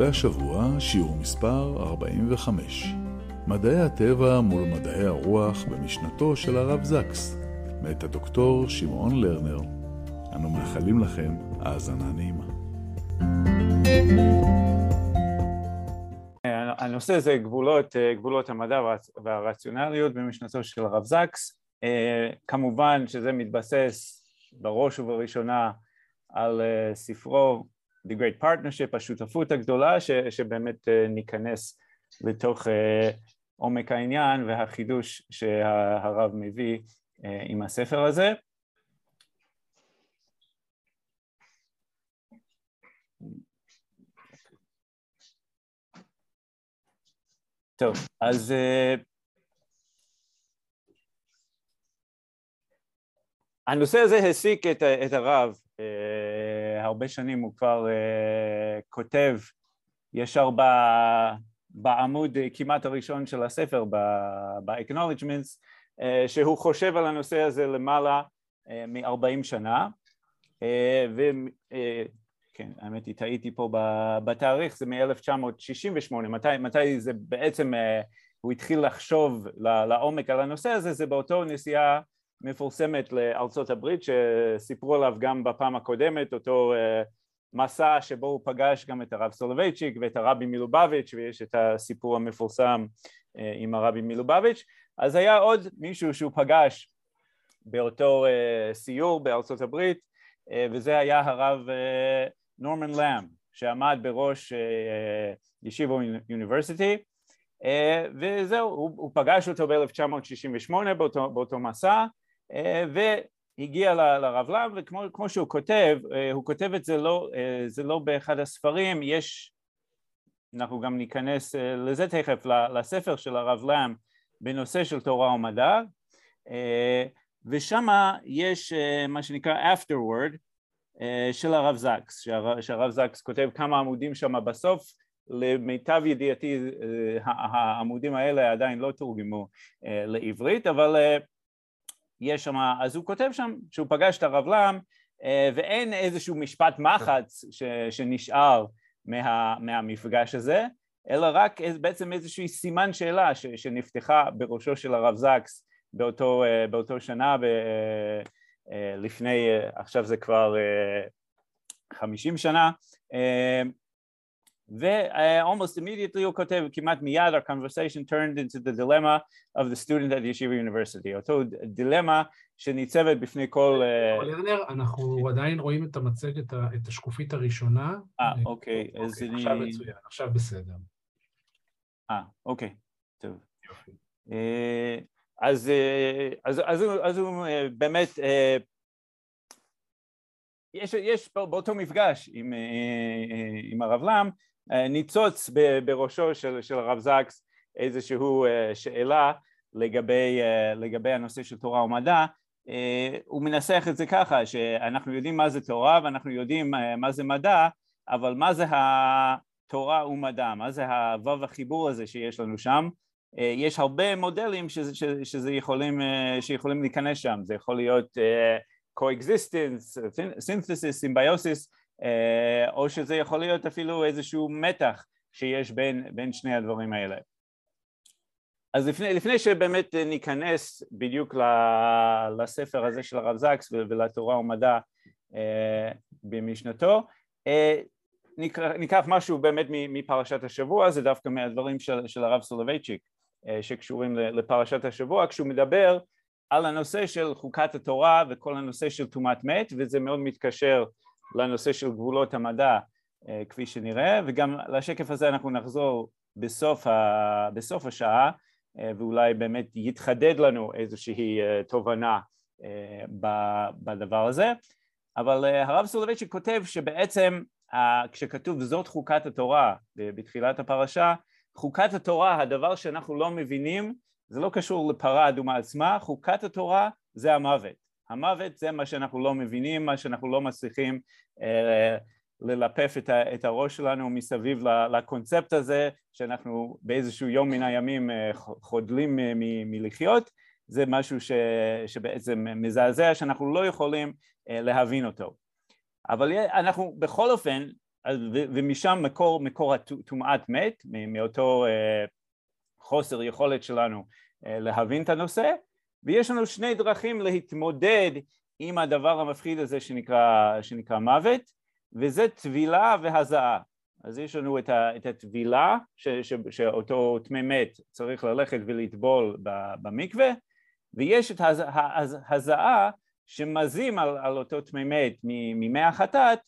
והשבוע שיעור מספר 45 מדעי הטבע מול מדעי הרוח במשנתו של הרב זקס, מאת הדוקטור שמעון לרנר. אנו מאחלים לכם האזנה נעימה. הנושא זה גבולות, גבולות המדע והרציונליות במשנתו של הרב זקס. כמובן שזה מתבסס בראש ובראשונה על ספרו The Great Partnership, השותפות הגדולה, ש, שבאמת ניכנס לתוך עומק העניין והחידוש שהרב מביא עם הספר הזה. טוב, אז הנושא הזה העסיק את, את הרב, הרבה שנים הוא כבר uh, כותב. ישר ב, בעמוד כמעט הראשון של הספר, ב-acknowledgements, שהוא חושב על הנושא הזה למעלה uh, מ-40 שנה, וכן, האמת היא, טעיתי פה בתאריך, זה מ-1968, מתי, מתי זה בעצם, הוא התחיל לחשוב לעומק על הנושא הזה, זה באותו נסיעה מפורסמת לארצות הברית שסיפרו עליו גם בפעם הקודמת, אותו מסע שבו הוא פגש גם את הרב סולובייצ'יק ואת הרבי מלובביץ' ויש את הסיפור המפורסם עם הרבי מלובביץ', אז היה עוד מישהו שהוא פגש באותו סיור בארצות הברית וזה היה הרב נורמן לאם שעמד בראש ישיבו אוניברסיטי וזהו, הוא פגש אותו ב-1968 באותו, באותו מסע והגיע לרב לאו וכמו שהוא כותב, הוא כותב את זה לא, זה לא באחד הספרים, יש, אנחנו גם ניכנס לזה תכף, לספר של הרב לאם בנושא של תורה ומדע ושם יש מה שנקרא afterword של הרב זקס, שהרב זקס כותב כמה עמודים שם בסוף למיטב ידיעתי העמודים האלה עדיין לא תורגמו לעברית אבל יש שם, אז הוא כותב שם שהוא פגש את הרב לם ואין איזשהו משפט מחץ ש, שנשאר מה, מהמפגש הזה אלא רק בעצם איזושהי סימן שאלה ש, שנפתחה בראשו של הרב זקס באותו, באותו שנה ב, לפני, עכשיו זה כבר חמישים שנה ו-almost immediately הוא כותב כמעט מיד our conversation turned into the dilemma of the student at Yeshiva University אותו דילמה שניצבת בפני כל... לרנר, אנחנו עדיין רואים את המצגת, את השקופית הראשונה. אה, אוקיי, אז אני... עכשיו מצוין, עכשיו בסדר. אה, אוקיי, טוב. אז, אז, אז, אז הוא באמת, יש, יש באותו מפגש עם, עם הרב לם ניצוץ בראשו של, של הרב זקס איזושהי שאלה לגבי, לגבי הנושא של תורה ומדע, הוא מנסח את זה ככה שאנחנו יודעים מה זה תורה ואנחנו יודעים מה זה מדע, אבל מה זה התורה ומדע, מה זה הוו החיבור הזה שיש לנו שם, יש הרבה מודלים שזה, שזה, שזה יכולים, שיכולים להיכנס שם, זה יכול להיות coexistence, synthesis, symbiosis, או שזה יכול להיות אפילו איזשהו מתח שיש בין, בין שני הדברים האלה. אז לפני, לפני שבאמת ניכנס בדיוק לספר הזה של הרב זקס ולתורה ומדע במשנתו, ניקח משהו באמת מפרשת השבוע, זה דווקא מהדברים של, של הרב סולובייצ'יק שקשורים לפרשת השבוע, כשהוא מדבר על הנושא של חוקת התורה וכל הנושא של טומאת מת, וזה מאוד מתקשר לנושא של גבולות המדע כפי שנראה, וגם לשקף הזה אנחנו נחזור בסוף, ה... בסוף השעה, ואולי באמת יתחדד לנו איזושהי תובנה בדבר הזה, אבל הרב סולובייצ'יק כותב שבעצם כשכתוב זאת חוקת התורה בתחילת הפרשה, חוקת התורה, הדבר שאנחנו לא מבינים, זה לא קשור לפרה אדומה עצמה, חוקת התורה זה המוות. המוות זה מה שאנחנו לא מבינים, מה שאנחנו לא מצליחים אה, ללפף את, ה, את הראש שלנו מסביב לקונספט הזה, שאנחנו באיזשהו יום מן הימים אה, חודלים מ, מלחיות, זה משהו ש, שבעצם מזעזע, שאנחנו לא יכולים אה, להבין אותו. אבל אנחנו בכל אופן, ומשם מקור, מקור הטומאת מת, מאותו אה, חוסר יכולת שלנו להבין את הנושא, ויש לנו שני דרכים להתמודד עם הדבר המפחיד הזה שנקרא, שנקרא מוות, וזה טבילה והזעה. אז יש לנו את, ה, את הטבילה, ש, ש, שאותו טמא מת צריך ללכת ולטבול במקווה, ויש את ההזעה שמזים על, על אותו טמא מת ממי החטאת,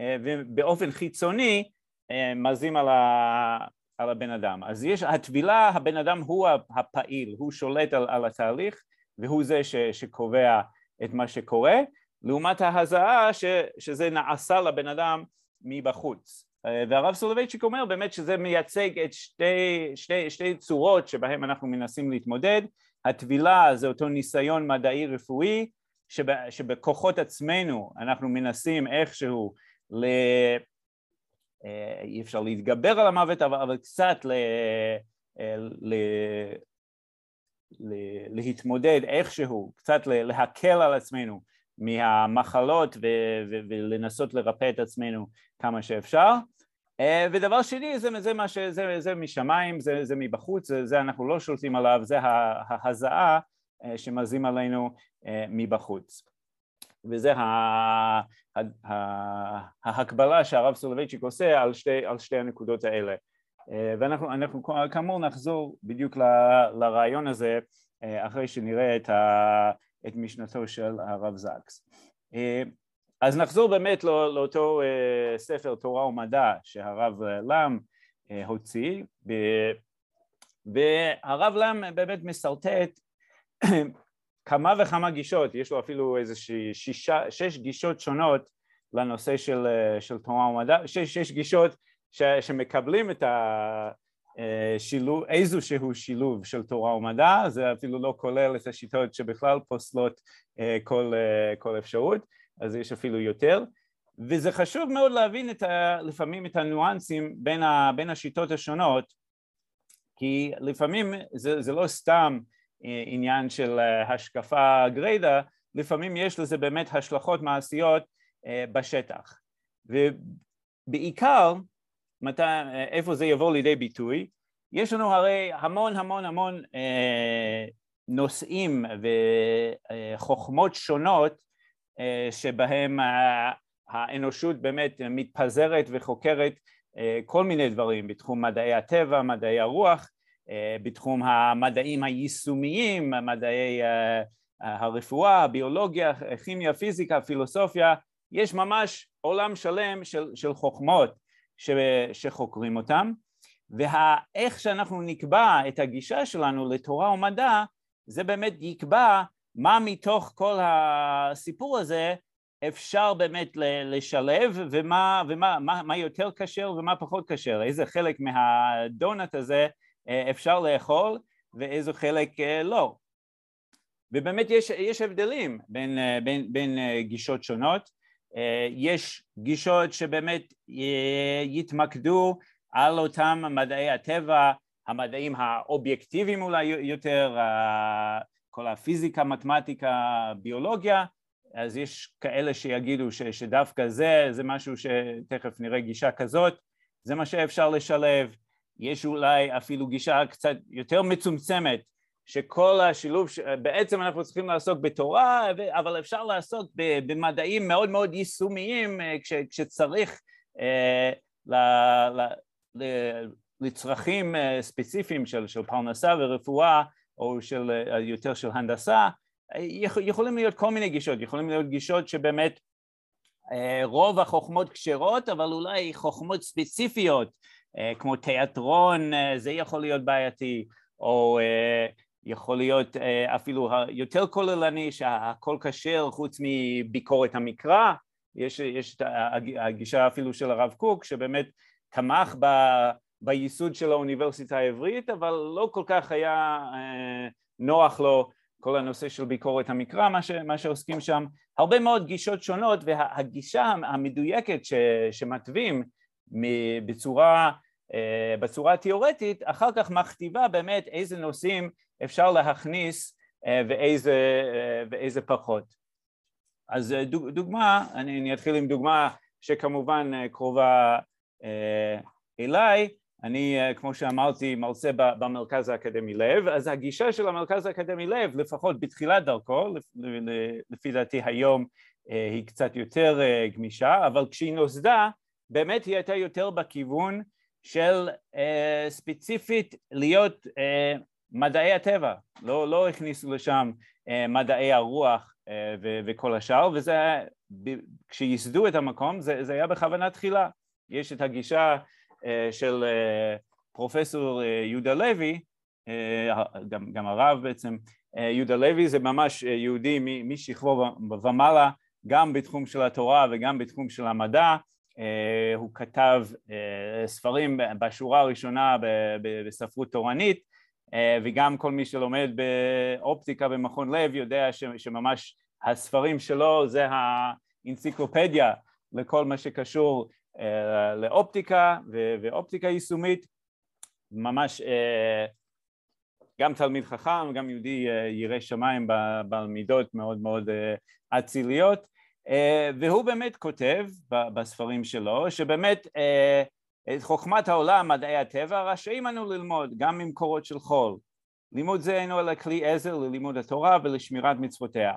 אה, ובאופן חיצוני אה, מזים על, ה, על הבן אדם. אז יש, הטבילה, הבן אדם הוא הפעיל, הוא שולט על, על התהליך, והוא זה ש, שקובע את מה שקורה, לעומת ההזעה ש, שזה נעשה לבן אדם מבחוץ. אה, והרב סולובייצ'יק אומר באמת שזה מייצג את שתי, שתי, שתי צורות שבהן אנחנו מנסים להתמודד, הטבילה זה אותו ניסיון מדעי רפואי שב, שבכוחות עצמנו אנחנו מנסים איכשהו ל... אה, אי אפשר להתגבר על המוות אבל, אבל קצת ל... אה, ל... להתמודד איכשהו, קצת להקל על עצמנו מהמחלות ולנסות לרפא את עצמנו כמה שאפשר. אה, ודבר שני, זה, זה, מה ש, זה, זה משמיים, זה, זה מבחוץ, זה, זה אנחנו לא שולטים עליו, זה ההזעה אה, שמזים עלינו אה, מבחוץ. וזה ההקבלה שהרב סולובייצ'יק עושה על שתי, על שתי הנקודות האלה. ואנחנו אנחנו, כאמור נחזור בדיוק ל, לרעיון הזה אחרי שנראה את, ה, את משנתו של הרב זקס. אז נחזור באמת לא, לאותו ספר תורה ומדע שהרב לם הוציא. והרב לם באמת משרטט כמה וכמה גישות, יש לו אפילו איזה שישה, שש גישות שונות לנושא של, של תורה ומדע, שש, שש גישות ש, שמקבלים את השילוב, איזשהו שילוב של תורה ומדע, זה אפילו לא כולל את השיטות שבכלל פוסלות uh, כל, uh, כל אפשרות אז יש אפילו יותר, וזה חשוב מאוד להבין את ה, לפעמים את הניואנסים בין, ה, בין השיטות השונות, כי לפעמים זה, זה לא סתם אה, עניין של אה, השקפה גריידה, לפעמים יש לזה באמת השלכות מעשיות אה, בשטח. ובעיקר, מת, איפה זה יבוא לידי ביטוי, יש לנו הרי המון המון המון נושאים וחוכמות שונות אה, שבהם האנושות באמת מתפזרת וחוקרת אה, כל מיני דברים בתחום מדעי הטבע, מדעי הרוח, אה, בתחום המדעים היישומיים, מדעי הרפואה, הביולוגיה, כימיה, פיזיקה, פילוסופיה, יש ממש עולם שלם של, של חוכמות ש, שחוקרים אותם ואיך שאנחנו נקבע את הגישה שלנו לתורה ומדע זה באמת יקבע מה מתוך כל הסיפור הזה אפשר באמת לשלב ומה, ומה מה, מה יותר כשר ומה פחות כשר, איזה חלק מהדונט הזה אה, אפשר לאכול ואיזה חלק אה, לא. ובאמת יש, יש הבדלים בין, אה, בין, בין גישות שונות, יש גישות שבאמת יתמקדו על אותם מדעי הטבע, המדעים האובייקטיביים אולי יותר, כל הפיזיקה, מתמטיקה, ביולוגיה, אז יש כאלה שיגידו ש, שדווקא זה, זה משהו שתכף נראה גישה כזאת, זה מה שאפשר לשלב, יש אולי אפילו גישה קצת יותר מצומצמת שכל השילוב, בעצם אנחנו צריכים לעסוק בתורה, אבל אפשר לעסוק במדעים מאוד מאוד יישומיים אה, כש, כשצריך אה, ל, ל, ל, לצרכים אה, ספציפיים של, של פרנסה ורפואה או של, יותר של הנדסה, יכולים להיות כל מיני גישות, יכולים להיות גישות שבאמת רוב החוכמות כשרות, אבל אולי חוכמות ספציפיות, כמו תיאטרון, זה יכול להיות בעייתי, או יכול להיות אפילו יותר כוללני שהכל כשר חוץ מביקורת המקרא, יש, יש את הגישה אפילו של הרב קוק שבאמת תמך בייסוד של האוניברסיטה העברית, אבל לא כל כך היה נוח לו כל הנושא של ביקורת המקרא, מה, ש, מה שעוסקים שם, הרבה מאוד גישות שונות והגישה המדויקת ש, שמתווים בצורה, בצורה תיאורטית, אחר כך מכתיבה באמת איזה נושאים אפשר להכניס ואיזה, ואיזה פחות. אז דוגמה, אני, אני אתחיל עם דוגמה שכמובן קרובה אליי, אני, אה, כמו שאמרתי, מרצה במרכז האקדמי לב, אז הגישה של המרכז האקדמי לב, לפחות בתחילת דרכו, לפי דעתי היום אה, היא קצת יותר אה, גמישה, אבל כשהיא נוסדה, באמת היא הייתה יותר בכיוון של ספציפית להיות מדעי הטבע, לא, לא הכניסו לשם מדעי הרוח וכל השאר, וזה, כשייסדו את המקום, זה, זה היה בכוונה תחילה. יש את הגישה אה, של אה, פרופסור אה, יהודה לוי, גם, גם הרב בעצם, יהודה לוי זה ממש יהודי משכבו ומעלה, גם בתחום של התורה וגם בתחום של המדע, הוא כתב ספרים בשורה הראשונה בספרות תורנית וגם כל מי שלומד באופטיקה במכון לב יודע שממש הספרים שלו זה האנציקלופדיה לכל מה שקשור אה, לאופטיקה ואופטיקה יישומית, ממש אה, גם תלמיד חכם, גם יהודי אה, ירא שמיים בעל מידות מאוד מאוד אציליות, והוא באמת כותב בספרים שלו שבאמת את חוכמת העולם, מדעי הטבע, רשאים אנו ללמוד גם ממקורות של חול. לימוד זה אינו אלא כלי עזר ללימוד התורה ולשמירת מצוותיה.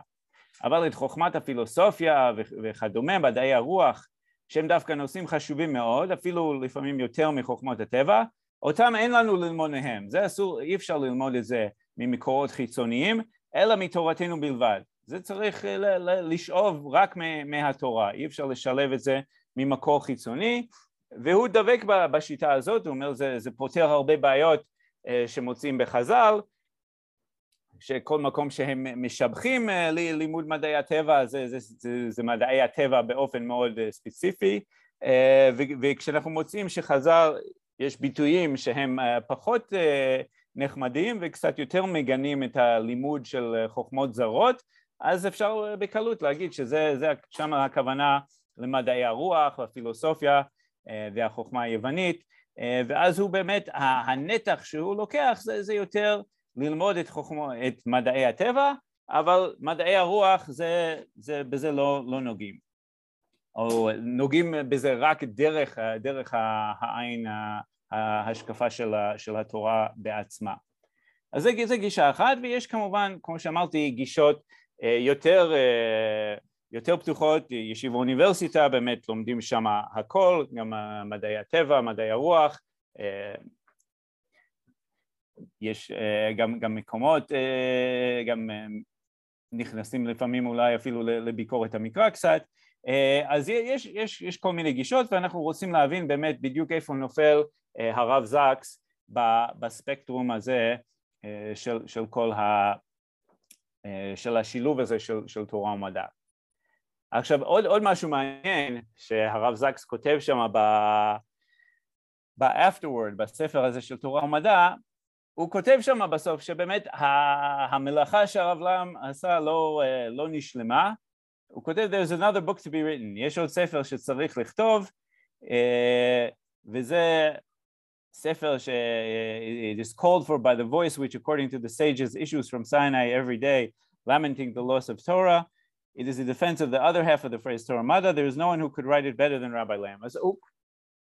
אבל את חוכמת הפילוסופיה וכדומה, מדעי הרוח, שהם דווקא נושאים חשובים מאוד, אפילו לפעמים יותר מחוכמות הטבע, אותם אין לנו ללמוד מהם, זה אסור, אי אפשר ללמוד את זה ממקורות חיצוניים, אלא מתורתנו בלבד. זה צריך לשאוב רק מהתורה, אי אפשר לשלב את זה ממקור חיצוני, והוא דבק בשיטה הזאת, הוא אומר זה, זה פותר הרבה בעיות אה, שמוצאים בחז"ל, שכל מקום שהם משבחים אה, לימוד מדעי הטבע זה, זה, זה, זה מדעי הטבע באופן מאוד אה, ספציפי. וכשאנחנו מוצאים שחז"ל יש ביטויים שהם פחות נחמדים וקצת יותר מגנים את הלימוד של חוכמות זרות אז אפשר בקלות להגיד שזה שם הכוונה למדעי הרוח והחוכמה היוונית ואז הוא באמת הנתח שהוא לוקח זה, זה יותר ללמוד את, חוכמו, את מדעי הטבע, אבל מדעי הרוח זה, זה, בזה לא, לא נוגעים, או נוגעים בזה רק דרך, דרך העין ההשקפה של, של התורה בעצמה. אז זה, גישה אחת, ויש כמובן, כמו שאמרתי, גישות אה, יותר, אה, יותר פתוחות, ישיבה אוניברסיטה, באמת לומדים שם הכל, גם מדעי הטבע, מדעי הרוח, אה, יש אה, גם, גם מקומות, אה, גם נכנסים לפעמים אולי אפילו לביקורת המקרא קצת, אז יש, יש, יש כל מיני גישות ואנחנו רוצים להבין באמת בדיוק איפה נופל הרב זקס בספקטרום הזה של, של כל ה... של השילוב הזה של, של תורה ומדע. עכשיו עוד, עוד משהו מעניין שהרב זקס כותב שם ב-afterword, בספר הזה של תורה ומדע, הוא כותב שם בסוף שבאמת המלאכה שהרב לם עשה לא, אה, לא נשלמה, הוא כותב there's another book to be written, יש עוד ספר שצריך לכתוב אה, וזה ספר ש... it is called for by the voice which according to the sages issues from Sinai every day lamenting the loss of Torah it is a defense of the other half of the phrase Torah Mada there is no one who could write it better than Rabbi Lam אז הוא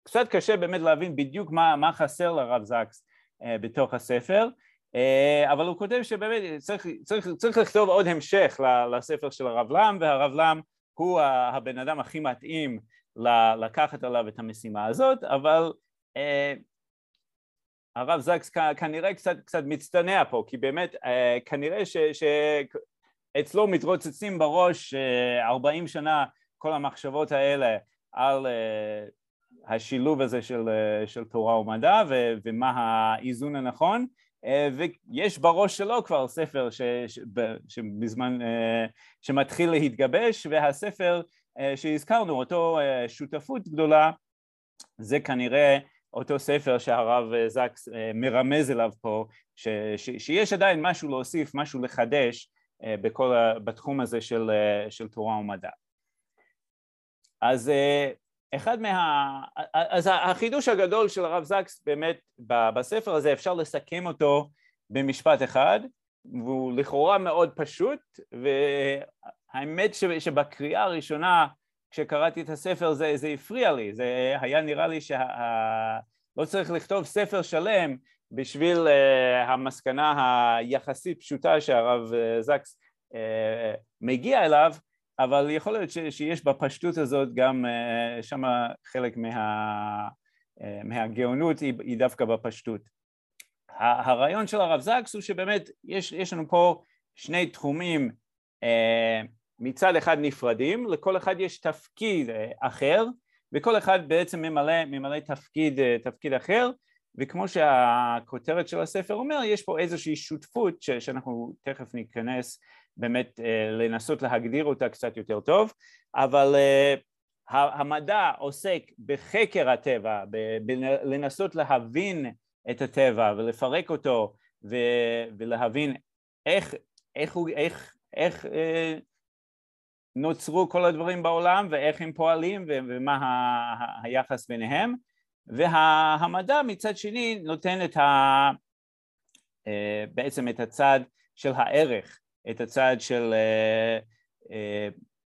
קצת קשה באמת להבין בדיוק מה, מה חסר לרב זקס אה, בתוך הספר, אה, אבל הוא כותב שבאמת צריך, צריך, צריך לכתוב עוד המשך לספר של הרב לם, והרב לם הוא הבן אדם הכי מתאים לקחת עליו את המשימה הזאת, אבל אה, הרב זקס כנראה קצת, קצת מצטנע פה, כי באמת כנראה שאצלו מתרוצצים בראש ארבעים שנה כל המחשבות האלה על השילוב הזה של, אה, של תורה ומדע ו, ומה האיזון הנכון. אה, ויש בראש שלו כבר ספר ש, ש, שבזמן, אה, שמתחיל להתגבש והספר שהזכרנו אותו שותפות גדולה זה כנראה אותו ספר שהרב זקס מרמז אליו פה, ש, ש, שיש עדיין משהו להוסיף, משהו לחדש בכל, בתחום הזה של, של תורה ומדע. אז אחד מה... אז החידוש הגדול של הרב זקס באמת בספר הזה אפשר לסכם אותו במשפט אחד והוא לכאורה מאוד פשוט והאמת שבקריאה הראשונה כשקראתי את הספר זה, זה הפריע לי, זה היה נראה לי שלא שה... צריך לכתוב ספר שלם בשביל uh, המסקנה היחסית פשוטה שהרב uh, זקס uh, מגיע אליו אבל יכול להיות ש, שיש בפשטות הזאת גם uh, שם חלק מה, uh, מהגאונות היא, היא דווקא בפשטות. הרעיון של הרב זקס הוא שבאמת יש, יש לנו פה שני תחומים uh, מצד אחד נפרדים, לכל אחד יש תפקיד uh, אחר וכל אחד בעצם ממלא, ממלא תפקיד, uh, תפקיד אחר וכמו שהכותרת של הספר אומר יש פה איזושהי שותפות ש, שאנחנו תכף ניכנס באמת אה, לנסות להגדיר אותה קצת יותר טוב, אבל אה, המדע עוסק בחקר הטבע, לנסות להבין את הטבע ולפרק אותו ולהבין איך, איך, איך, איך אה, נוצרו כל הדברים בעולם ואיך הם פועלים ומה היחס ביניהם והמדע מצד שני נותן את ה... בעצם את הצד של הערך את הצד של אה, אה,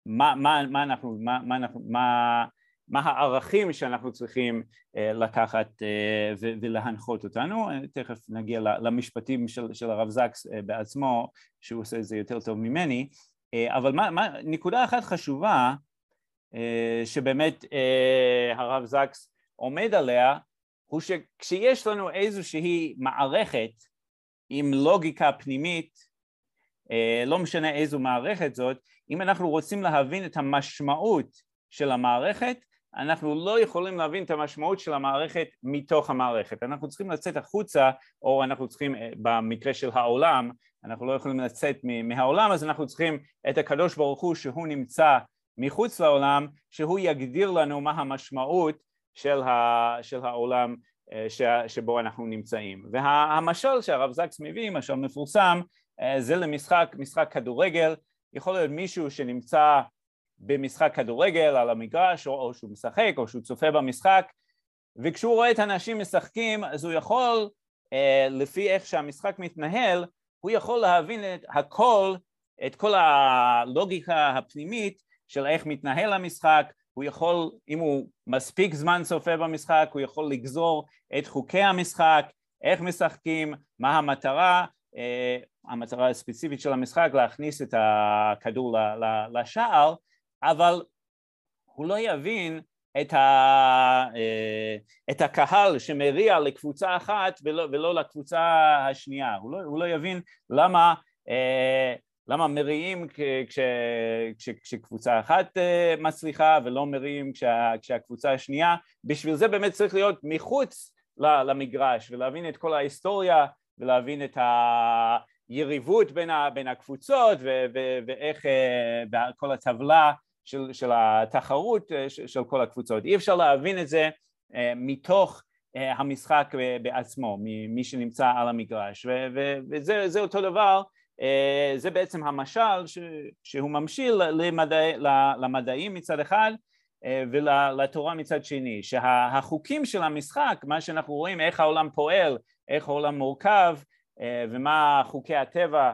מה, מה, מה אנחנו, מה, מה, מה, מה הערכים שאנחנו צריכים אה, לקחת ולהנחות אותנו, תכף נגיע למשפטים של, של הרב זקס בעצמו שהוא עושה את זה יותר טוב ממני, אבל מה, מה, נקודה אחת חשובה שבאמת הרב זקס עומד עליה הוא שכשיש לנו איזושהי מערכת עם לוגיקה פנימית אה, לא משנה איזו מערכת זאת, אם אנחנו רוצים להבין את המשמעות של המערכת, אנחנו לא יכולים להבין את המשמעות של המערכת מתוך המערכת, אנחנו צריכים לצאת החוצה, או אנחנו צריכים, אה, במקרה של העולם, אנחנו לא יכולים לצאת מהעולם, אז אנחנו צריכים את הקדוש ברוך הוא שהוא נמצא מחוץ לעולם, שהוא יגדיר לנו מה המשמעות של, ה, של העולם אה, ש, שבו אנחנו נמצאים. והמשל שהרב זקס מביא, משל מפורסם, אה, זה למשחק, משחק כדורגל, יכול להיות מישהו שנמצא במשחק כדורגל על המגרש או, או שהוא משחק או שהוא צופה במשחק וכשהוא רואה את האנשים משחקים אז הוא יכול אה, לפי איך שהמשחק מתנהל הוא יכול להבין את הכל, את כל הלוגיקה הפנימית של איך מתנהל המשחק, הוא יכול, אם הוא מספיק זמן צופה במשחק, הוא יכול לגזור את חוקי המשחק, איך משחקים, מה המטרה, אה, המטרה הספציפית של המשחק להכניס את הכדור לשער, אבל הוא לא יבין את, ה, אה, את הקהל שמריע לקבוצה אחת ולא, ולא לקבוצה השנייה, הוא לא, הוא לא יבין למה, אה, למה מריעים כש, כש, כשקבוצה אחת מצליחה ולא מריעים כשה, כשהקבוצה השנייה, בשביל זה באמת צריך להיות מחוץ למגרש ולהבין את כל ההיסטוריה ולהבין את היריבות בין, ה, בין הקבוצות ו, ו, ואיך uh, כל הטבלה של, של התחרות uh, של, כל הקבוצות. אי אפשר להבין את זה מתוך המשחק בעצמו, ממי שנמצא על המגרש, ו, ו, וזה אותו דבר, זה בעצם המשל ש, שהוא ממשיל למדע, למדעים מצד אחד ולתורה מצד שני, שהחוקים של המשחק, מה שאנחנו רואים, איך העולם פועל איך העולם מורכב אה, ומה חוקי הטבע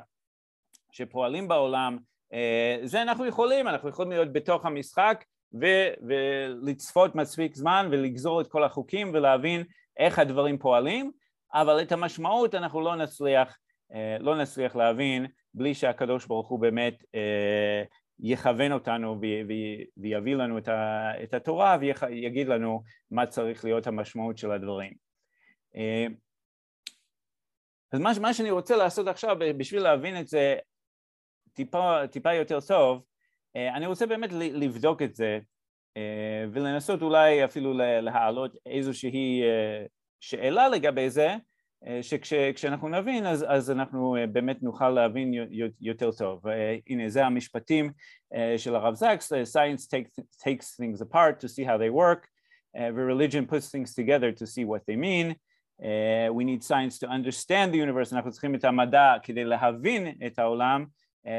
שפועלים בעולם, אה, זה אנחנו יכולים, אנחנו יכולים להיות בתוך המשחק ו- ולצפות מספיק זמן ולגזור את כל החוקים ולהבין איך הדברים פועלים, אבל את המשמעות אנחנו לא נצליח, אה, לא נצליח להבין בלי שהקדוש ברוך הוא באמת יכוון אותנו ויביא לנו את התורה ויגיד לנו מה צריך להיות המשמעות של הדברים. אז מה, מה שאני רוצה לעשות עכשיו בשביל להבין את זה טיפה, טיפה יותר טוב, אה, אני רוצה באמת לבדוק את זה אה, ולנסות אולי אפילו להעלות איזושהי אה, שאלה לגבי זה, שכשאנחנו נבין אז, אז אנחנו באמת נוכל להבין יותר טוב. הנה זה המשפטים של הרב זקס, science takes, takes things apart to see how they work uh, the religion puts things together to see what they mean. Uh, we need science to understand the universe, אנחנו צריכים את המדע כדי להבין את העולם uh,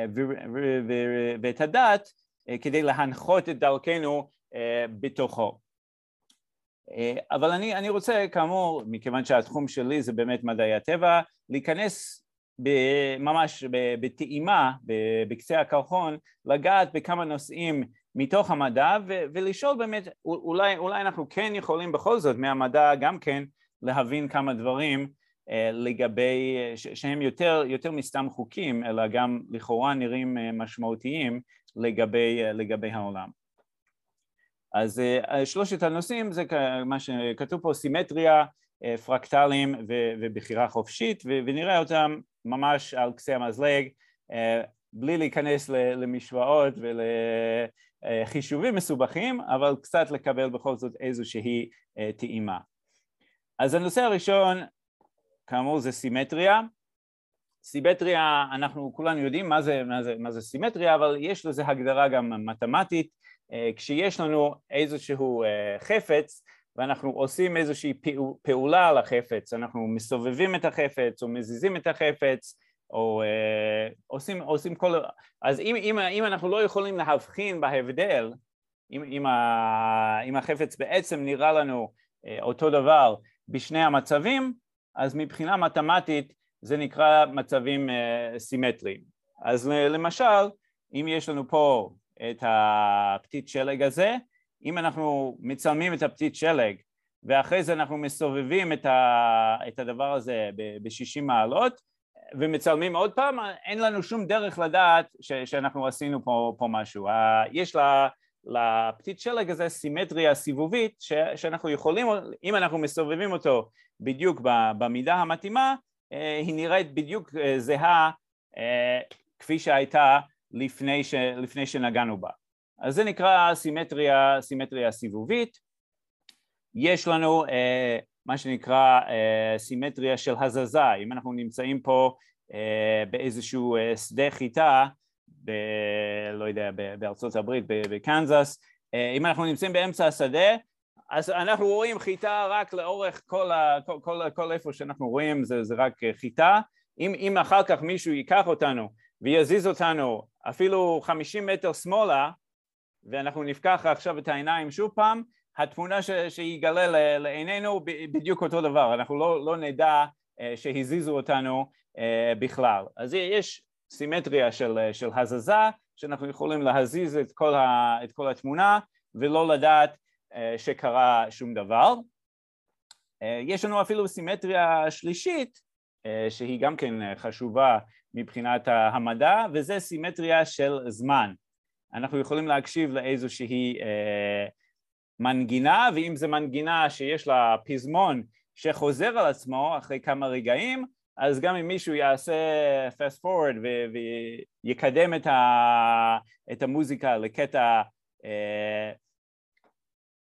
ואת הדת uh, כדי להנחות את דרכנו uh, בתוכו. Uh, אבל אני, אני רוצה כאמור, מכיוון שהתחום שלי זה באמת מדעי הטבע, להיכנס ממש בטעימה, בקצה הקרחון, לגעת בכמה נושאים מתוך המדע ולשאול באמת, אולי, אולי אנחנו כן יכולים בכל זאת מהמדע גם כן להבין כמה דברים אה, לגבי, שהם יותר, יותר מסתם חוקים, אלא גם לכאורה נראים אה, משמעותיים לגבי, אה, לגבי העולם. אז שלושת הנושאים זה מה שכתוב פה, סימטריה, פרקטלים ובחירה חופשית, ונראה אותם ממש על קצה המזלג, בלי להיכנס למשוואות ולחישובים מסובכים, אבל קצת לקבל בכל זאת איזושהי טעימה. אז הנושא הראשון, כאמור, זה סימטריה. סימטריה, אנחנו כולנו יודעים מה זה, מה זה, מה זה סימטריה, אבל יש לזה הגדרה גם מתמטית. אה, כשיש לנו איזשהו אה, חפץ ואנחנו עושים איזושהי פעולה על החפץ, אנחנו מסובבים את החפץ או מזיזים את החפץ או אה, עושים, עושים כל... אז אם, אם, אם אנחנו לא יכולים להבחין בהבדל, אם, אם, ה, אם החפץ בעצם נראה לנו אותו דבר בשני המצבים, אז מבחינה מתמטית זה נקרא מצבים uh, סימטריים. אז למשל, אם יש לנו פה את הפתית שלג הזה, אם אנחנו מצלמים את הפתית שלג ואחרי זה אנחנו מסובבים את, ה, את הדבר הזה ב-60 מעלות ומצלמים עוד פעם, אין לנו שום דרך לדעת ש, שאנחנו עשינו פה, פה משהו. יש לה לפתית שלג הזה סימטריה סיבובית ש, שאנחנו יכולים, אם אנחנו מסובבים אותו בדיוק במידה המתאימה, אה, היא נראית בדיוק אה, זהה אה, כפי שהייתה לפני, ש, לפני שנגענו בה. אז זה נקרא סימטריה, סימטריה סיבובית. יש לנו מה שנקרא סימטריה של הזזה, אם אנחנו נמצאים פה באיזשהו שדה חיטה ב... לא יודע, בארצות הברית, בקנזס, אה, אם אנחנו נמצאים באמצע השדה, אז אנחנו רואים חיטה רק לאורך כל, ה, כל, כל, כל איפה שאנחנו רואים זה, זה רק חיטה, אם, אם אחר כך מישהו ייקח אותנו ויזיז אותנו אפילו חמישים מטר שמאלה ואנחנו נפקח עכשיו את העיניים שוב פעם, התמונה ש, שיגלה לעינינו בדיוק אותו דבר, אנחנו לא, לא נדע אה, שהזיזו אותנו אה, בכלל. אז יש סימטריה של, של הזזה, שאנחנו יכולים להזיז את כל, ה, את כל התמונה ולא לדעת uh, שקרה שום דבר. Uh, יש לנו אפילו סימטריה שלישית, uh, שהיא גם כן חשובה מבחינת המדע, וזה סימטריה של זמן. אנחנו יכולים להקשיב לאיזושהי uh, מנגינה, ואם זו מנגינה שיש לה פזמון שחוזר על עצמו אחרי כמה רגעים, אז גם אם מישהו יעשה fast forward ויקדם את, ה, את המוזיקה לקטע, אה,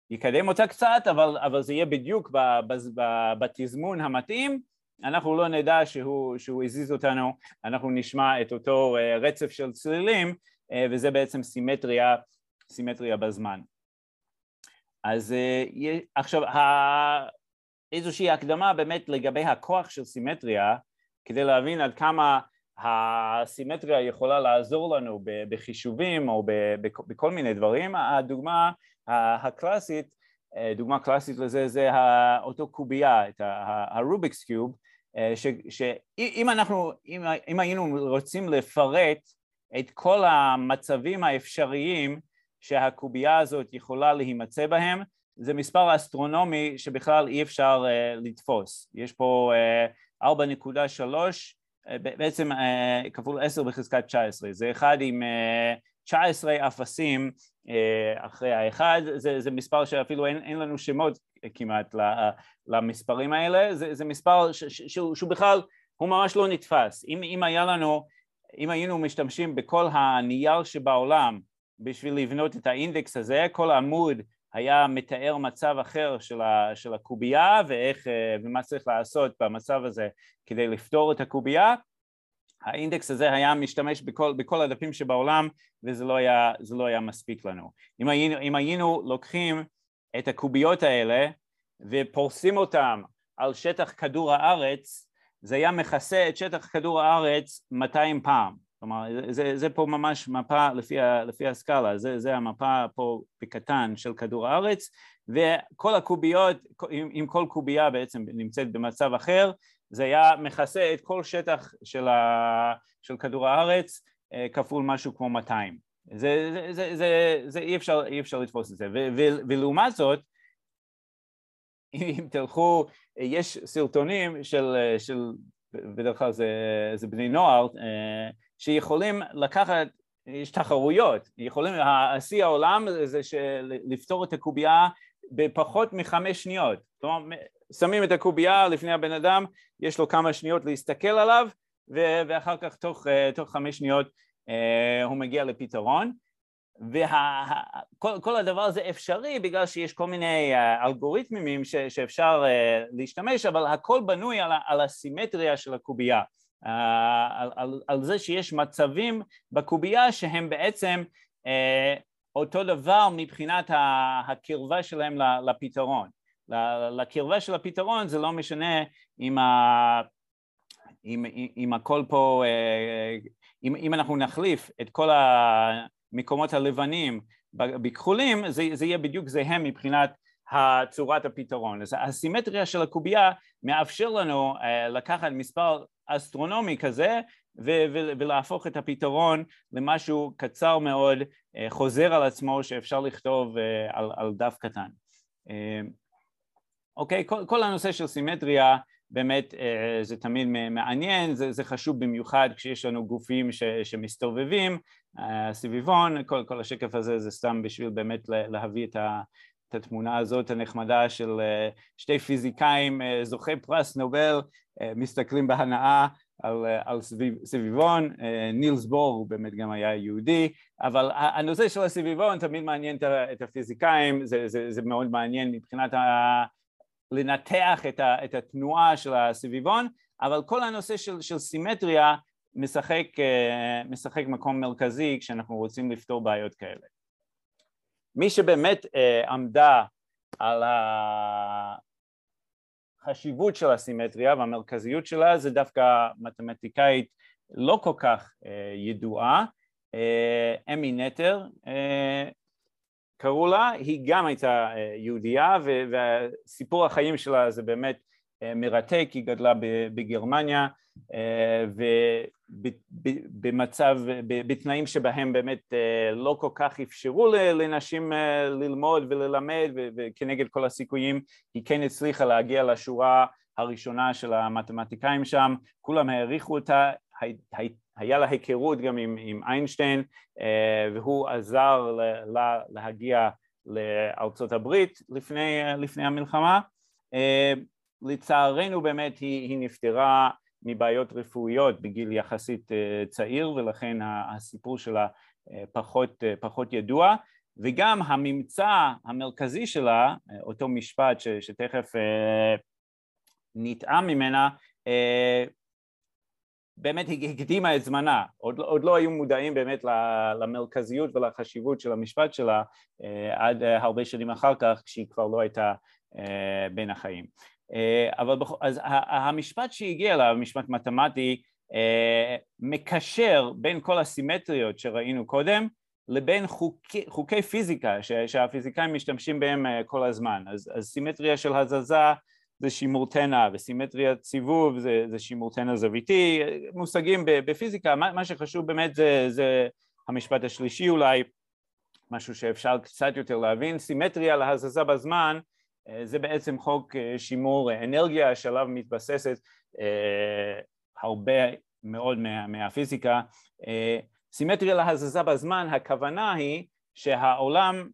יקדם אותה קצת, אבל, אבל זה יהיה בדיוק בתזמון המתאים, אנחנו לא נדע שהוא, שהוא הזיז אותנו, אנחנו נשמע את אותו אה, רצף של צלילים, אה, וזה בעצם סימטריה, סימטריה בזמן. אז עכשיו, איזושהי הקדמה באמת לגבי הכוח של סימטריה, כדי להבין עד כמה הסימטריה יכולה לעזור לנו בחישובים או בכל מיני דברים. הדוגמה הקלאסית, דוגמה קלאסית לזה זה אותו קובייה, את הרוביקס קיוב, שאם אנחנו, אם, אם היינו רוצים לפרט את כל המצבים האפשריים שהקובייה הזאת יכולה להימצא בהם, זה מספר אסטרונומי שבכלל אי אפשר uh, לתפוס. יש פה uh, 4.3 uh, בעצם uh, כפול 10 בחזקת 19, זה אחד עם uh, 19 אפסים uh, אחרי האחד, זה, זה מספר שאפילו אין, אין לנו שמות כמעט למספרים האלה, זה, זה מספר ש, ש, שהוא, שהוא בכלל, הוא ממש לא נתפס. אם, אם היה לנו, אם היינו משתמשים בכל הנייר שבעולם בשביל לבנות את האינדקס הזה, כל עמוד היה מתאר מצב אחר של, ה, של הקובייה ואיך, אה, ומה צריך לעשות במצב הזה כדי לפתור את הקובייה. האינדקס הזה היה משתמש בכל, בכל הדפים שבעולם וזה לא היה, לא היה מספיק לנו. אם היינו, אם היינו לוקחים את הקוביות האלה ופורסים אותם על שטח כדור הארץ, זה היה מכסה את שטח כדור הארץ 200 פעם. כלומר, זה, זה פה ממש מפה לפי, ה, לפי הסקאלה, זה, זה המפה פה בקטן של כדור הארץ, וכל הקוביות, אם כל קובייה בעצם נמצאת במצב אחר, זה היה מכסה את כל שטח של, ה, של כדור הארץ אה, כפול משהו כמו 200. זה, זה, זה, זה, זה אי, אפשר, אי אפשר לתפוס את זה. ו, ו, ולעומת זאת, אם תלכו, יש סרטונים של, של בדרך כלל זה, זה בני נוער, אה, שיכולים לקחת, יש תחרויות, יכולים, השיא העולם זה לפתור את הקובייה בפחות מחמש שניות, כלומר שמים את הקובייה לפני הבן אדם, יש לו כמה שניות להסתכל עליו ואחר כך תוך, אה, תוך חמש שניות הוא מגיע לפתרון וכל הדבר הזה אפשרי בגלל שיש כל מיני אה, אלגוריתמים ש, שאפשר להשתמש אבל הכל בנוי על, על הסימטריה של הקובייה על, על, על זה שיש מצבים בקובייה שהם בעצם אותו דבר מבחינת הקרבה שלהם לפתרון. לקרבה של הפתרון זה לא משנה אם, ה... אם, אם הכל פה, אם, אם אנחנו נחליף את כל המקומות הלבנים בכחולים, זה, זה יהיה בדיוק זהה מבחינת צורת הפתרון. אז הסימטריה של הקובייה מאפשר לנו לקחת מספר אסטרונומי כזה ולהפוך את הפתרון למשהו קצר מאוד, אה, חוזר על עצמו שאפשר לכתוב אה, על, על דף קטן. אוקיי, כל, כל הנושא של סימטריה באמת זה תמיד מעניין, זה, זה חשוב במיוחד כשיש לנו גופים ש, שמסתובבים סביבון, כל, כל השקף הזה זה סתם בשביל באמת להביא את, ה, את התמונה הזאת הנחמדה של שתי פיזיקאים זוכי פרס נובל מסתכלים בהנאה על, על סביב, סביבון, אה, נילס בור הוא באמת גם היה יהודי, אבל הנושא של הסביבון תמיד מעניין את הפיזיקאים, זה, זה, זה מאוד מעניין מבחינת ה, לנתח את, ה, את התנועה של הסביבון, אבל כל הנושא של, של סימטריה משחק, אה, משחק מקום מרכזי כשאנחנו רוצים לפתור בעיות כאלה. מי שבאמת אה, עמדה על. החשיבות של הסימטריה והמרכזיות שלה זה דווקא מתמטיקאית לא כל כך אה, ידועה, אה, אמי נטר אה, קראו לה, היא גם הייתה אה, יהודייה וסיפור החיים שלה זה באמת אה, מרתק, היא גדלה בגרמניה אה, ובמצב, בתנאים שבהם באמת לא כל כך אפשרו לנשים ללמוד וללמד וכנגד כל הסיכויים היא כן הצליחה להגיע לשורה הראשונה של המתמטיקאים שם, כולם העריכו אותה, היה לה היכרות גם עם, עם איינשטיין והוא עזר לה להגיע לארצות הברית לפני, לפני המלחמה. לצערנו באמת היא, היא נפטרה מבעיות רפואיות בגיל יחסית אה, צעיר ולכן הסיפור שלה אה, פחות, אה, פחות ידוע. וגם הממצא המרכזי שלה, אותו משפט ש, שתכף נטעם ממנה, באמת הקדימה את זמנה, עוד, עוד לא היו מודעים באמת למרכזיות ולחשיבות של המשפט שלה עד הרבה שנים אחר כך כשהיא כבר לא הייתה בין החיים. אה, אבל אז המשפט שהגיע אליו, משפט מתמטי, אה, מקשר בין כל הסימטריות שראינו קודם לבין חוקי, חוקי פיזיקה שהפיזיקאים משתמשים בהם אה, כל הזמן. אז, אז סימטריה של הזזה זה שימור תנע וסימטריית סיבוב זה, זה שימור תנע זוויתי, מושגים בפיזיקה, מה, מה שחשוב באמת זה, זה המשפט השלישי אולי, משהו שאפשר קצת יותר להבין, סימטריה להזזה בזמן אה, זה בעצם חוק אה, שימור אנרגיה שעליו מתבססת אה, הרבה מאוד מה, מהפיזיקה. סימטריה להזזה בזמן, הכוונה היא שהעולם,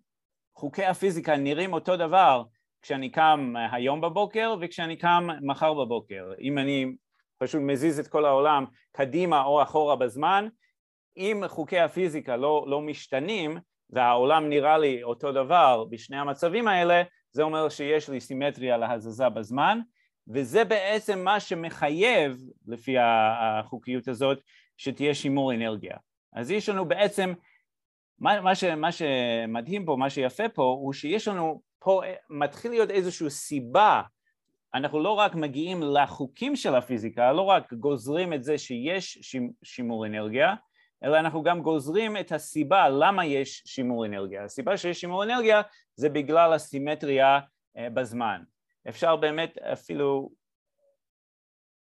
חוקי הפיזיקה נראים אותו דבר כשאני קם היום בבוקר וכשאני קם מחר בבוקר. אם אני פשוט מזיז את כל העולם קדימה או אחורה בזמן, אם חוקי הפיזיקה לא, לא משתנים והעולם נראה לי אותו דבר בשני המצבים האלה, זה אומר שיש לי סימטריה להזזה בזמן, וזה בעצם מה שמחייב, לפי החוקיות הזאת, שתהיה שימור אנרגיה. אז יש לנו בעצם, מה, מה, ש, מה שמדהים פה, מה שיפה פה, הוא שיש לנו פה מתחיל להיות איזושהי סיבה, אנחנו לא רק מגיעים לחוקים של הפיזיקה, לא רק גוזרים את זה שיש שימור אנרגיה, אלא אנחנו גם גוזרים את הסיבה למה יש שימור אנרגיה. הסיבה שיש שימור אנרגיה זה בגלל הסימטריה אה, בזמן. אפשר באמת אפילו,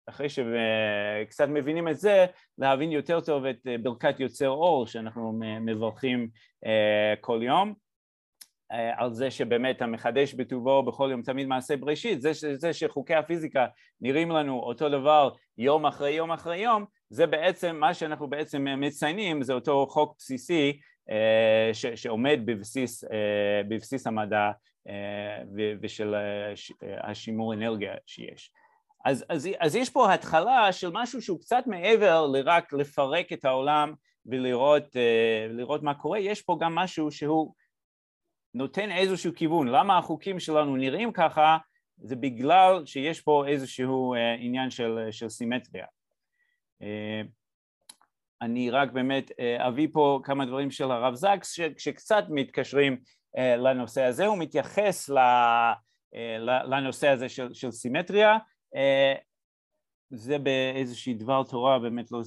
אחרי שקצת מבינים את זה, להבין יותר טוב את אה, ברכת יוצר אור שאנחנו מברכים אה, כל יום. על זה שבאמת המחדש בטובו בכל יום תמיד מעשה בראשית, זה, זה שחוקי הפיזיקה נראים לנו אותו דבר יום אחרי יום אחרי יום, זה בעצם מה שאנחנו בעצם מציינים, זה אותו חוק בסיסי אה, ש, שעומד בבסיס, אה, בבסיס המדע אה, ושל השימור אנרגיה שיש. אז, אז, אז יש פה התחלה של משהו שהוא קצת מעבר לרק לפרק את העולם ולראות מה קורה, יש פה גם משהו שהוא נותן איזשהו כיוון, למה החוקים שלנו נראים ככה, זה בגלל שיש פה איזשהו עניין של, של סימטריה. אה, אני רק באמת אה, אביא פה כמה דברים של הרב זקס שקצת מתקשרים אה, לנושא הזה, הוא מתייחס לנושא הזה של, של סימטריה, זה באיזושהי דבר תורה, באמת לא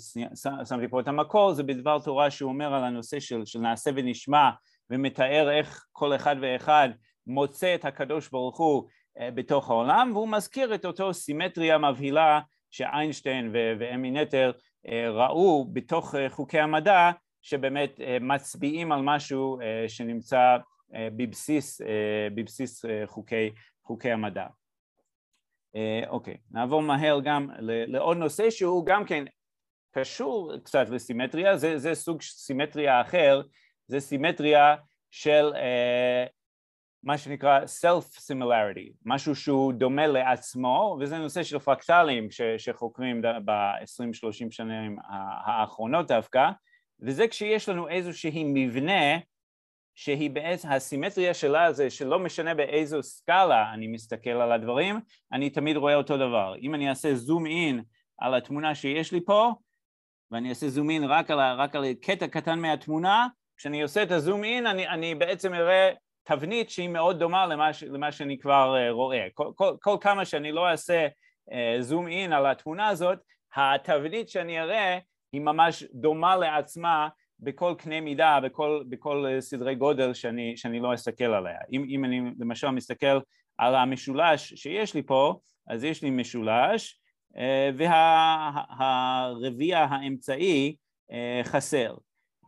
שמתי פה את המקור, זה בדבר תורה שהוא אומר על הנושא של, של נעשה ונשמע ומתאר איך כל אחד ואחד מוצא את הקדוש ברוך הוא בתוך העולם והוא מזכיר את אותו סימטריה מבהילה שאיינשטיין ואמי נטר אה, ראו בתוך אה, חוקי המדע שבאמת אה, מצביעים על משהו שנמצא בבסיס, בבסיס חוקי, חוקי המדע. אוקיי, נעבור מהר גם לעוד נושא שהוא גם כן קשור קצת לסימטריה, זה, זה סוג סימטריה אחר, זה סימטריה של מה שנקרא self-similarity, משהו שהוא דומה לעצמו, וזה נושא של פרקטלים ש, שחוקרים ב-20-30 שנים האחרונות דווקא, וזה כשיש לנו איזושהי מבנה שהיא בעצם, הסימטריה שלה זה שלא משנה באיזו סקאלה אני מסתכל על הדברים, אני תמיד רואה אותו דבר. אם אני אעשה זום אין על התמונה שיש לי פה, ואני אעשה זום אין רק על, רק על קטע קטן מהתמונה, כשאני עושה את הזום אין אני, אני בעצם אראה תבנית שהיא מאוד דומה למה, למה שאני כבר אה, רואה. כל, כל, כל כמה שאני לא אעשה זום uh, אין על התמונה הזאת, התבנית שאני אראה היא ממש דומה לעצמה בכל קנה מידה, בכל, בכל uh, סדרי גודל שאני, שאני לא אסתכל עליה. אם, אם אני למשל מסתכל על המשולש שיש לי פה, אז יש לי משולש uh, והרביע וה, האמצעי uh, חסר.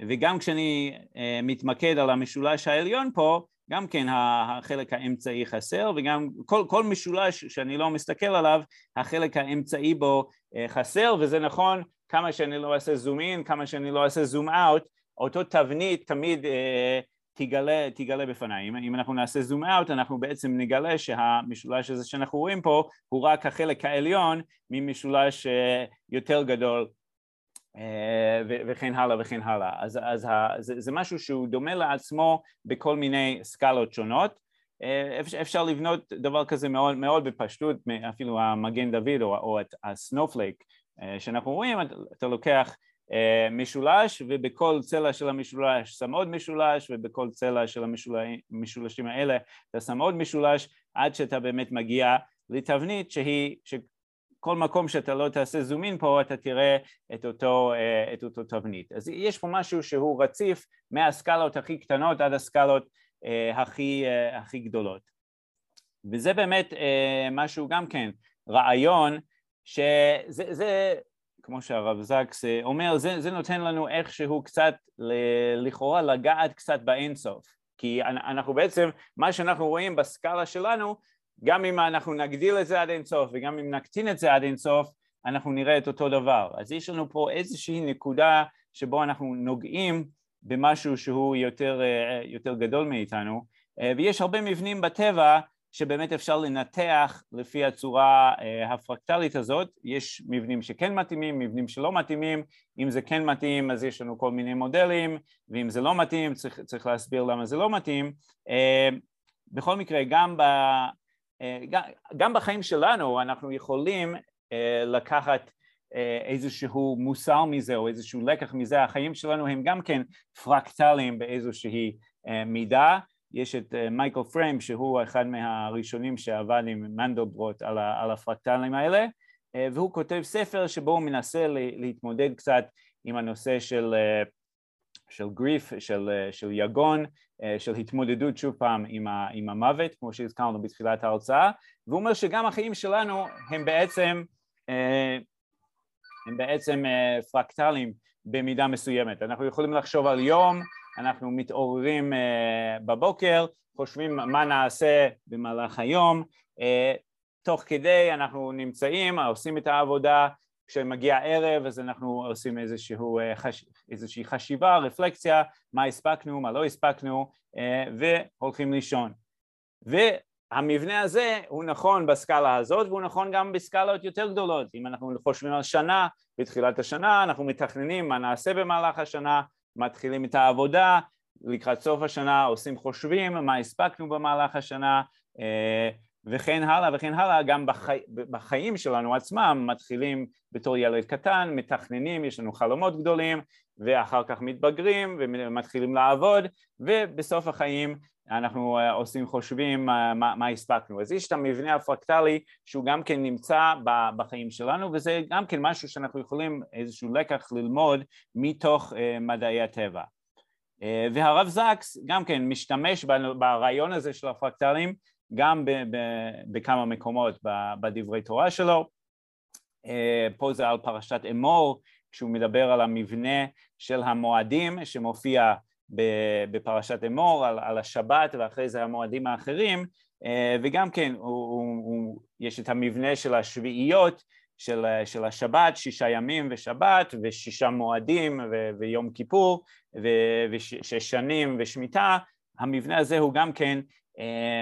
וגם כשאני uh, מתמקד על המשולש העליון פה, גם כן החלק האמצעי חסר וגם כל, כל משולש שאני לא מסתכל עליו החלק האמצעי בו אה, חסר וזה נכון כמה שאני לא אעשה זום אין, כמה שאני לא אעשה זום אאוט אותו תבנית תמיד אה, תגלה, תגלה בפניי. אם, אם אנחנו נעשה זום אאוט אנחנו בעצם נגלה שהמשולש הזה שאנחנו רואים פה הוא רק החלק העליון ממשולש אה, יותר גדול אה, וכן הלאה וכן הלאה. אז, אז זה, זה משהו שהוא דומה לעצמו בכל מיני סקלות שונות. אה, אפשר לבנות דבר כזה מאוד, מאוד בפשטות, אפילו המגן דוד או, או הסנופלייק אה, שאנחנו רואים, אתה לוקח משולש ובכל צלע של המשולש שם עוד משולש ובכל צלע של המשולשים האלה אתה שם עוד משולש עד שאתה באמת מגיע לתבנית שהיא, כל מקום שאתה לא תעשה זום אין פה אתה תראה את אותו, אה, את אותו תבנית. אז יש פה משהו שהוא רציף מהסקלות הכי קטנות עד הסקלות אה, הכי, אה, הכי גדולות. וזה באמת משהו גם כן, רעיון שזה, זה, כמו שהרב זקס אומר, זה, זה נותן לנו איכשהו קצת לכאורה לגעת קצת באינסוף. כי אנחנו בעצם, מה שאנחנו רואים בסקאלה שלנו גם אם אנחנו נגדיל את זה עד אינסוף וגם אם נקטין את זה עד אינסוף אנחנו נראה את אותו דבר. אז יש לנו פה איזושהי נקודה שבו אנחנו נוגעים במשהו שהוא יותר, אה, יותר גדול מאיתנו אה, ויש הרבה מבנים בטבע שבאמת אפשר לנתח לפי הצורה אה, הפרקטלית הזאת, יש מבנים שכן מתאימים, מבנים שלא מתאימים, אם זה כן מתאים אז יש לנו כל מיני מודלים ואם זה לא מתאים צריך, צריך להסביר למה זה לא מתאים, בכל מקרה גם גם בחיים שלנו אנחנו יכולים אה, לקחת אה, איזשהו מוסר מזה או איזשהו לקח מזה, החיים שלנו הם גם כן פרקטליים באיזושהי מידה, יש את מייקל פריים שהוא אחד מהראשונים שעבד עם מנדלברוט על, על הפרקטלים האלה והוא כותב ספר שבו הוא מנסה להתמודד קצת עם הנושא של, של גריף, של, של יגון, של התמודדות שוב פעם עם, ה, עם המוות כמו שהזכרנו בתחילת ההרצאה והוא אומר שגם החיים שלנו הם בעצם הם בעצם פרקטליים במידה מסוימת. אנחנו יכולים לחשוב על יום, אנחנו מתעוררים בבוקר, חושבים מה נעשה במהלך היום, תוך כדי אנחנו נמצאים, עושים את העבודה, כשמגיע ערב אז אנחנו עושים איזשהו, uh, חש... איזושהי חשיבה, רפלקציה, מה הספקנו, מה לא הספקנו, uh, והולכים לישון. והמבנה הזה הוא נכון בסקאלה הזאת והוא נכון גם בסקאלות יותר גדולות. אם אנחנו חושבים על שנה, בתחילת השנה אנחנו מתכננים מה נעשה במהלך השנה, מתחילים את העבודה, לקראת סוף השנה עושים חושבים מה הספקנו במהלך השנה אה, וכן הלאה וכן הלאה, גם בחי, בחיים שלנו עצמם מתחילים בתור ילד קטן, מתכננים, יש לנו חלומות גדולים ואחר כך מתבגרים ומתחילים לעבוד ובסוף החיים אנחנו אה, עושים חושבים מה, מה הספקנו. אז יש את המבנה הפרקטלי שהוא גם כן נמצא בחיים שלנו וזה גם כן משהו שאנחנו יכולים איזשהו לקח ללמוד מתוך אה, מדעי הטבע. אה, והרב זקס גם כן משתמש ברעיון הזה של הפרקטלים גם בכמה מקומות בדברי תורה שלו. פה זה על פרשת אמור כשהוא מדבר על המבנה של המועדים שמופיע בפרשת אמור על, על השבת ואחרי זה המועדים האחרים אה, וגם כן הוא, הוא, הוא, יש את המבנה של השביעיות של, של השבת, שישה ימים ושבת ושישה מועדים ו, ויום כיפור ושש שנים ושמיטה, המבנה הזה הוא גם כן אה,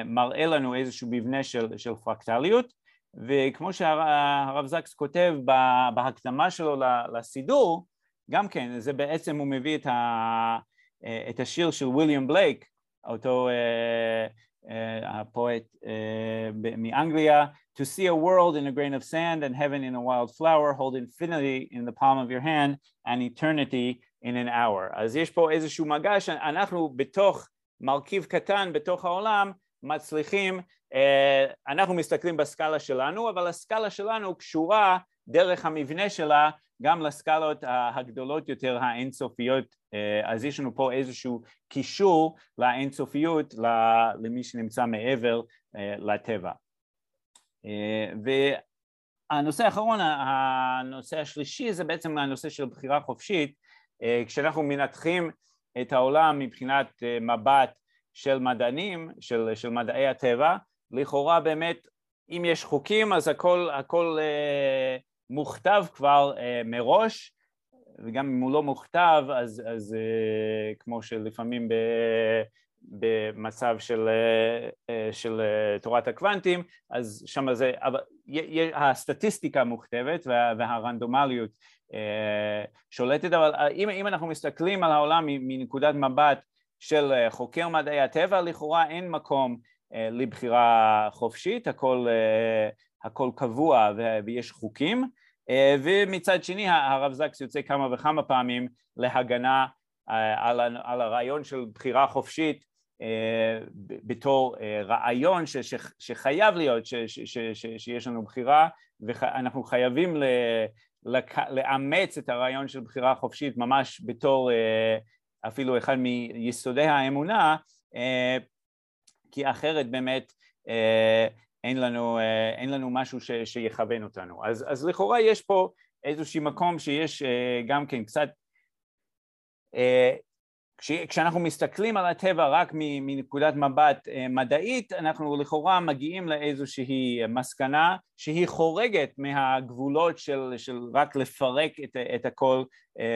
מראה לנו איזשהו מבנה של, של פרקטליות וכמו שהרב זקס כותב בהקדמה שלו לסידור, גם כן, זה בעצם הוא מביא את ה... את השיר של וויליאם בלייק, אותו הפואט מאנגליה, To see a world in a grain of sand and heaven in a wild flower, hold infinity in the palm of your hand and eternity in an hour. אז יש פה איזשהו מגע שאנחנו בתוך מרכיב קטן בתוך העולם מצליחים, אנחנו מסתכלים בסקאלה שלנו, אבל הסקאלה שלנו קשורה דרך המבנה שלה גם לסקלות הגדולות יותר האינסופיות, אה, אז יש לנו פה איזשהו קישור לאינסופיות למי שנמצא מעבר אה, לטבע. אה, והנושא האחרון, הנושא השלישי זה בעצם הנושא של בחירה חופשית, כשאנחנו מנתחים את העולם מבחינת מבט של מדענים, של, של מדעי הטבע, לכאורה באמת אם יש חוקים אז הכל, הכל מוכתב כבר uh, מראש, וגם אם הוא לא מוכתב, אז, אז uh, כמו שלפעמים ב, במצב של, uh, של uh, תורת הקוונטים, אז שם זה, אבל הסטטיסטיקה מוכתבת וה, והרנדומליות שולטת, אבל אם, אם אנחנו מסתכלים על העולם מנקודת מבט של חוקר מדעי הטבע, לכאורה אין מקום לבחירה חופשית, הכל הכל קבוע ויש חוקים, אה, ומצד שני הרב זקס יוצא כמה וכמה פעמים להגנה אה, על הרעיון של בחירה חופשית אה, בתור רעיון שחייב להיות שיש לנו בחירה ואנחנו חייבים לאמץ את הרעיון של בחירה חופשית ממש בתור אפילו אחד מיסודי האמונה כי אחרת באמת אין לנו, אה, אין לנו משהו ש, שיכוון אותנו. אז, אז לכאורה יש פה איזשהו מקום שיש אה, גם כן קצת, אה, כש, כשאנחנו מסתכלים על הטבע רק מנקודת מבט מדעית, אנחנו לכאורה מגיעים לאיזושהי מסקנה שהיא חורגת מהגבולות של, של רק לפרק את, את הכל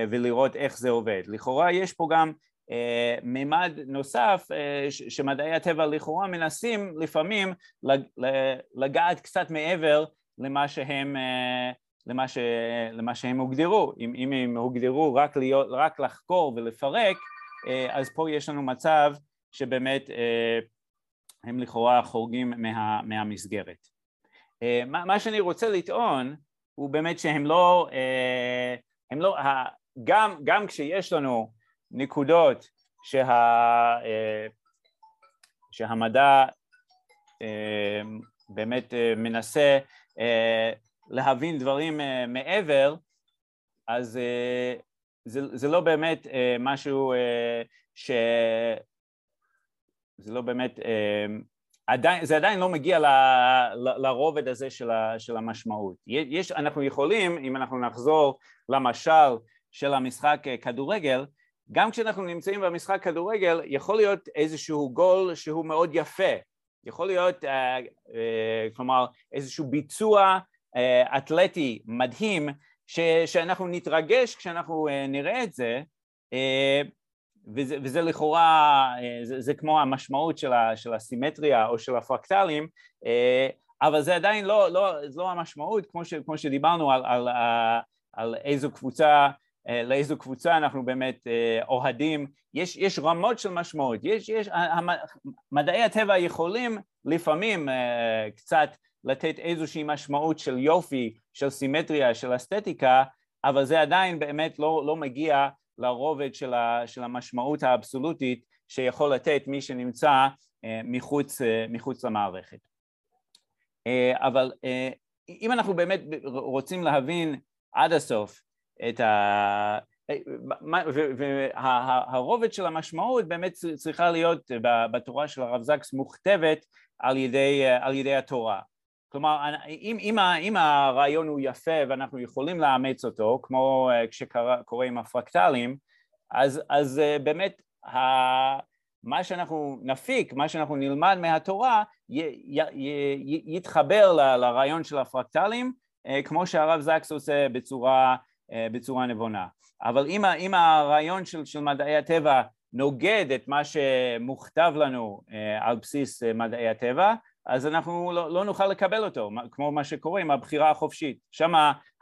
ולראות איך זה עובד. לכאורה יש פה גם אה, מימד נוסף אה, שמדעי הטבע לכאורה מנסים לפעמים לגעת קצת מעבר למה שהם, אה, למה ש, למה שהם הוגדרו, אם, אם הם הוגדרו רק, להיות, רק לחקור ולפרק אז פה יש לנו מצב שבאמת הם לכאורה חורגים מה, מהמסגרת. מה, מה שאני רוצה לטעון הוא באמת שהם לא, הם לא, גם, גם כשיש לנו נקודות שה... אה, שהמדע באמת מנסה להבין דברים מעבר, אז זה, זה לא באמת משהו ש... זה לא באמת עדיין, זה עדיין לא מגיע ל, ל, לרובד הזה של, ה, של המשמעות. יש, אנחנו יכולים, אם אנחנו נחזור למשל של המשחק אה, כדורגל, גם כשאנחנו נמצאים במשחק כדורגל יכול להיות איזשהו גול שהוא מאוד יפה, יכול להיות uh, uh, כלומר איזשהו ביצוע uh, אתלטי מדהים ש, שאנחנו נתרגש כשאנחנו uh, נראה את זה uh, וזה, וזה לכאורה, אה, זה, זה כמו המשמעות של, ה, של הסימטריה או של הפרקטלים, אה, אבל זה עדיין לא, לא, לא המשמעות, כמו, ש, כמו שדיברנו על, על, על, איזו קבוצה, אה, לאיזו קבוצה אנחנו באמת אוהדים, יש, יש רמות של משמעות, יש, יש, מדעי הטבע יכולים לפעמים קצת לתת איזושהי משמעות של יופי, של סימטריה, של אסתטיקה, אבל זה עדיין באמת לא, לא מגיע לרובד של, ה, של המשמעות האבסולוטית שיכול לתת מי שנמצא אה, מחוץ, אה, מחוץ למערכת. אה, אבל אם אנחנו באמת רוצים להבין עד הסוף את ה... והרובד של המשמעות באמת צריכה להיות בתורה של הרב זקס מוכתבת על ידי, על ידי התורה. כלומר, אם, אם, אם הרעיון הוא יפה ואנחנו יכולים לאמץ אותו, כמו אה, כשקורה עם הפרקטלים, אז, אז אה, באמת ה, מה שאנחנו נפיק, מה שאנחנו נלמד מהתורה, י, י, י, יתחבר ל, לרעיון של הפרקטלים, אה, כמו שהרב זקס עושה בצורה, בצורה נבונה. אבל אם, אם הרעיון של, של מדעי הטבע נוגד את מה שמוכתב לנו על בסיס מדעי הטבע, אז אנחנו לא, לא נוכל לקבל אותו, כמו מה שקורה עם הבחירה החופשית. שם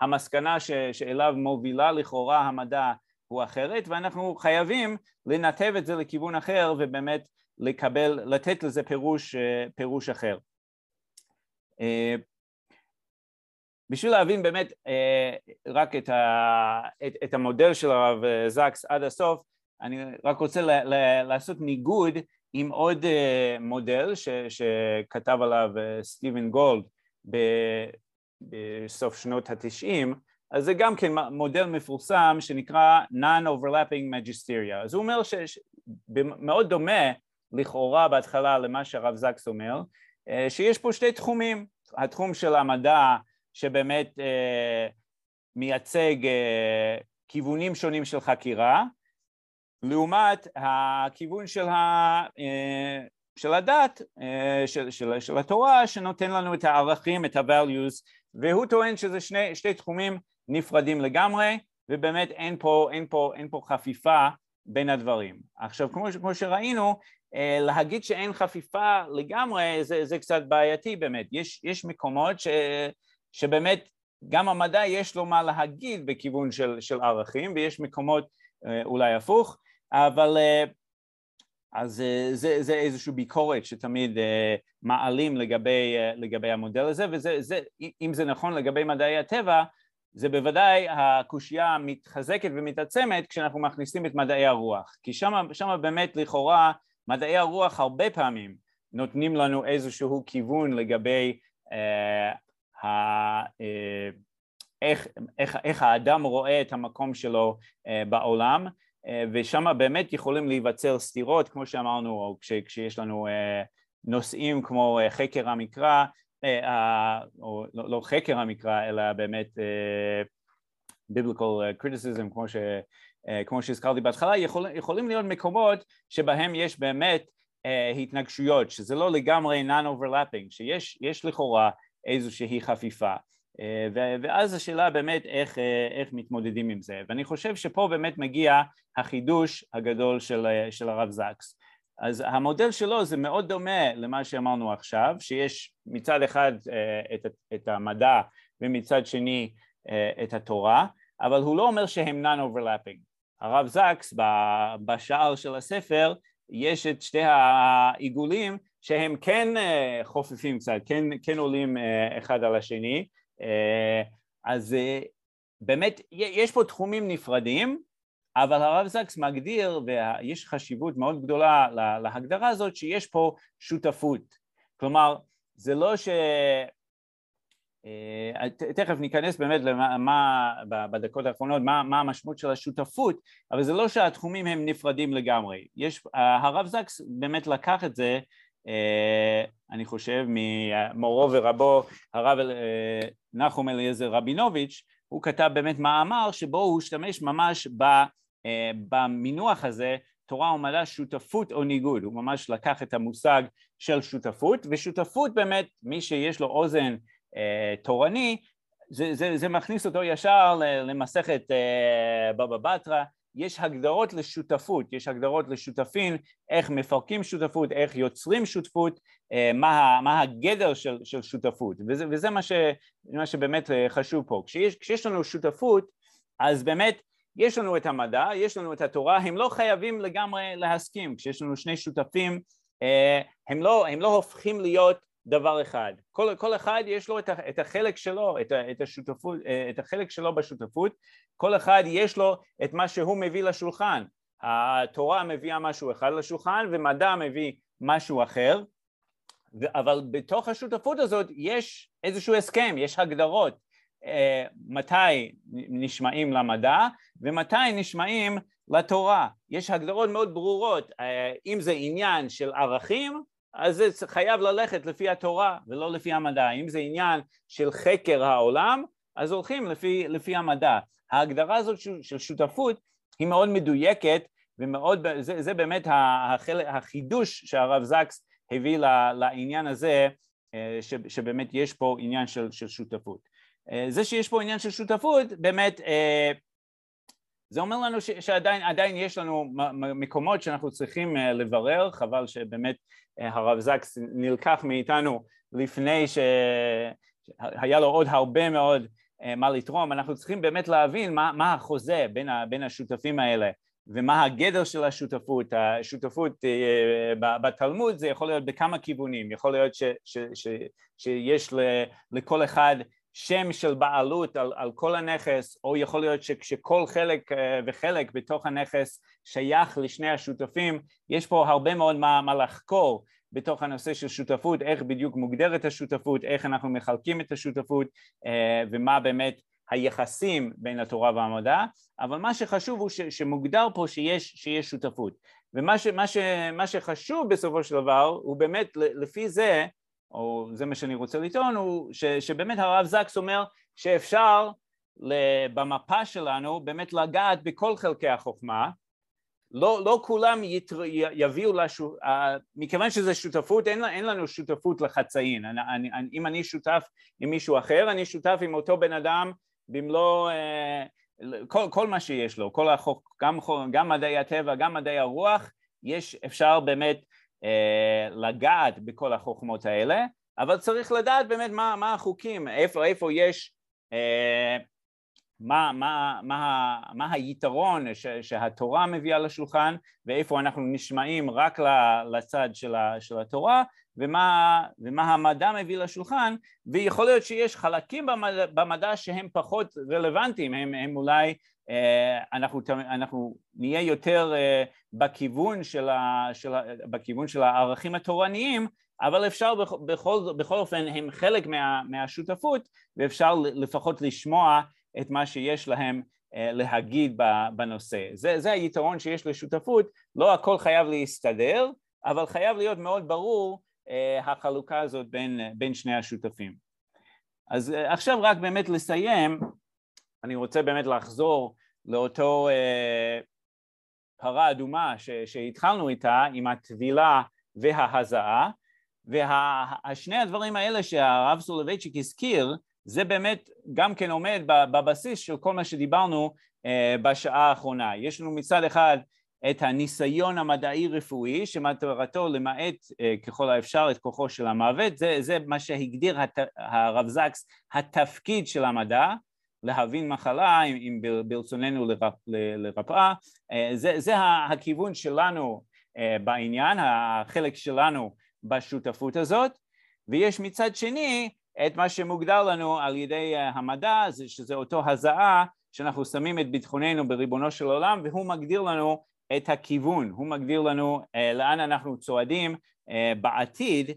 המסקנה ש, שאליו מובילה לכאורה המדע הוא אחרת, ואנחנו חייבים לנתב את זה לכיוון אחר ובאמת לקבל, לתת לזה פירוש, פירוש אחר. אה, בשביל להבין באמת אה, רק את, ה, את, את המודל של הרב זקס עד הסוף, אני רק רוצה ל, ל, לעשות ניגוד עם עוד uh, מודל ש, שכתב עליו uh, סטיבן גולד ב, בסוף שנות התשעים, אז זה גם כן מודל מפורסם שנקרא Non-Overlapping Magisteria. אז הוא אומר שמאוד דומה לכאורה בהתחלה למה שהרב זקס אומר, uh, שיש פה שתי תחומים, התחום של המדע שבאמת uh, מייצג uh, כיוונים שונים של חקירה, לעומת הכיוון של, ה, אה, של הדת, אה, של, של, של התורה, שנותן לנו את הערכים, את ה-values, והוא טוען שזה שני, שתי תחומים נפרדים לגמרי, ובאמת אין פה, אין פה, אין פה חפיפה בין הדברים. עכשיו, כמו, כמו שראינו, אה, להגיד שאין חפיפה לגמרי זה, זה קצת בעייתי באמת. יש, יש מקומות ש, שבאמת גם המדע יש לו מה להגיד בכיוון של, של ערכים, ויש מקומות אולי הפוך, אבל אה, אז אה, זה, זה איזושהי ביקורת שתמיד אה, מעלים לגבי, לגבי המודל הזה, ואם זה נכון לגבי מדעי הטבע, זה בוודאי הקושייה מתחזקת ומתעצמת כשאנחנו מכניסים את מדעי הרוח, כי שם באמת לכאורה מדעי הרוח הרבה פעמים נותנים לנו איזשהו כיוון לגבי אה, ה, אה, איך, איך, איך האדם רואה את המקום שלו אה, בעולם ושם באמת יכולים להיווצר סתירות, כמו שאמרנו, או כש, כשיש לנו אה, נושאים כמו אה, חקר המקרא, או לא, לא חקר המקרא, אלא באמת biblical criticism, כמו, ש, כמו שהזכרתי בהתחלה, יכול, יכולים להיות מקומות שבהם יש באמת התנגשויות, שזה לא לגמרי non-overlapping, שיש לכאורה איזושהי חפיפה. אה, ואז השאלה באמת איך, אה, איך מתמודדים עם זה, ואני חושב שפה באמת מגיע החידוש הגדול של, אה, של הרב זקס. אז המודל שלו זה מאוד דומה למה שאמרנו עכשיו, שיש מצד אחד את, את המדע ומצד שני את התורה, אבל הוא לא אומר שהם non-overlapping. הרב זקס בשער של הספר יש את שתי העיגולים שהם כן חופפים קצת, כן, כן עולים אחד על השני, אז אה, באמת יש פה תחומים נפרדים, אבל הרב זקס מגדיר, ויש חשיבות מאוד גדולה להגדרה הזאת, שיש פה שותפות. כלומר, זה לא ש... אה, תכף ניכנס באמת למה, בדקות האחרונות, מה, מה המשמעות של השותפות, אבל זה לא שהתחומים הם נפרדים לגמרי. יש, הרב זקס באמת לקח את זה, אה, אני חושב, ממורו ורבו, הרב אה, נחום אליעזר רבינוביץ', הוא כתב באמת מאמר שבו הוא השתמש ממש במינוח הזה, תורה ומדע שותפות או ניגוד, הוא ממש לקח את המושג של שותפות, ושותפות באמת, מי שיש לו אוזן אה, תורני, זה, זה, זה מכניס אותו ישר למסכת אה, בבא בתרא, יש הגדרות לשותפות, יש הגדרות לשותפים, איך מפרקים שותפות, איך יוצרים שותפות, אה, מה, מה הגדר של, של שותפות, וזה, וזה מה, ש, מה שבאמת חשוב פה. כשיש, כשיש לנו שותפות, אז באמת יש לנו את המדע, יש לנו את התורה, הם לא חייבים לגמרי להסכים, כשיש לנו שני שותפים, הם לא, הם לא הופכים להיות דבר אחד. כל, כל אחד יש לו את, את החלק שלו, את, את, השותפות, את החלק שלו בשותפות, כל אחד יש לו את מה שהוא מביא לשולחן. התורה מביאה משהו אחד לשולחן ומדע מביא משהו אחר, אבל בתוך השותפות הזאת יש איזשהו הסכם, יש הגדרות, אה, מתי נשמעים למדע ומתי נשמעים לתורה. יש הגדרות מאוד ברורות, אה, אם זה עניין של ערכים אז זה חייב ללכת לפי התורה ולא לפי המדע. אם זה עניין של חקר העולם, אז הולכים לפי, לפי המדע. ההגדרה הזאת של שותפות היא מאוד מדויקת ומאוד, זה, זה באמת החל, החידוש שהרב זקס הביא לעניין הזה, אה, שבאמת יש פה עניין של, של שותפות. אה, זה שיש פה עניין של שותפות, באמת אה, זה אומר לנו ש, שעדיין יש לנו מקומות שאנחנו צריכים לברר, חבל שבאמת הרב זקס נלקח מאיתנו לפני שהיה לו עוד הרבה מאוד אה, מה לתרום, אנחנו צריכים באמת להבין מה, מה החוזה בין, ה, בין השותפים האלה ומה הגדר של השותפות, השותפות אה, בתלמוד זה יכול להיות בכמה כיוונים, יכול להיות ש, ש, ש, שיש לכל אחד שם של בעלות על, על כל הנכס, או יכול להיות שכשכל חלק אה, וחלק בתוך הנכס שייך לשני השותפים, יש פה הרבה מאוד מה, מה לחקור בתוך הנושא של שותפות, איך בדיוק מוגדרת השותפות, איך אנחנו מחלקים את השותפות אה, ומה באמת היחסים בין התורה והמדע, אבל מה שחשוב הוא ש, שמוגדר פה שיש, שיש שותפות. ומה ש, מה ש, מה שחשוב בסופו של דבר הוא באמת לפי זה או זה מה שאני רוצה לטעון, הוא ש, שבאמת הרב זקס אומר שאפשר במפה שלנו באמת לגעת בכל חלקי החוכמה, לא, לא כולם יתר, יביאו לשו... מכיוון שזה שותפות, אין, אין לנו שותפות לחצאין, אני, אני, אם אני שותף עם מישהו אחר, אני שותף עם אותו בן אדם במלוא, אה, כל, כל מה שיש לו, כל החוק, גם, גם מדעי הטבע, גם מדעי הרוח, יש, אפשר באמת לגעת בכל החוכמות האלה, אבל צריך לדעת באמת מה, מה החוקים, איפה, איפה יש, אה, מה, מה, מה, מה היתרון ש, שהתורה מביאה לשולחן ואיפה אנחנו נשמעים רק לצד של, ה, של התורה ומה, ומה המדע מביא לשולחן ויכול להיות שיש חלקים במדע, במדע שהם פחות רלוונטיים, הם, הם אולי אה, אנחנו, אנחנו נהיה יותר אה, בכיוון של, ה, של, ה, בכיוון של הערכים התורניים, אבל אפשר בכל, בכל אופן, הם חלק מה, מהשותפות ואפשר לפחות לשמוע את מה שיש להם אה, להגיד בנושא. זה, זה היתרון שיש לשותפות, לא הכל חייב להסתדר, אבל חייב להיות מאוד ברור החלוקה הזאת בין, בין שני השותפים. אז עכשיו רק באמת לסיים אני רוצה באמת לחזור לאותו אה, פרה אדומה ש, שהתחלנו איתה עם הטבילה וההזעה. ושני הדברים האלה שהרב סולובייצ'יק הזכיר זה באמת גם כן עומד בבסיס של כל מה שדיברנו אה, בשעה האחרונה. יש לנו מצד אחד את הניסיון המדעי רפואי שמטרתו למעט אה, ככל האפשר את כוחו של המוות, זה, זה מה שהגדיר הת, הרב זקס התפקיד של המדע להבין מחלה אם ברצוננו לרפ, לרפאה, אה, זה, זה הכיוון שלנו אה, בעניין, החלק שלנו בשותפות הזאת, ויש מצד שני את מה שמוגדר לנו על ידי המדע, שזה אותו הזעה שאנחנו שמים את ביטחוננו בריבונו של עולם והוא מגדיר לנו את הכיוון, הוא מגדיר לנו לאן אנחנו צועדים בעתיד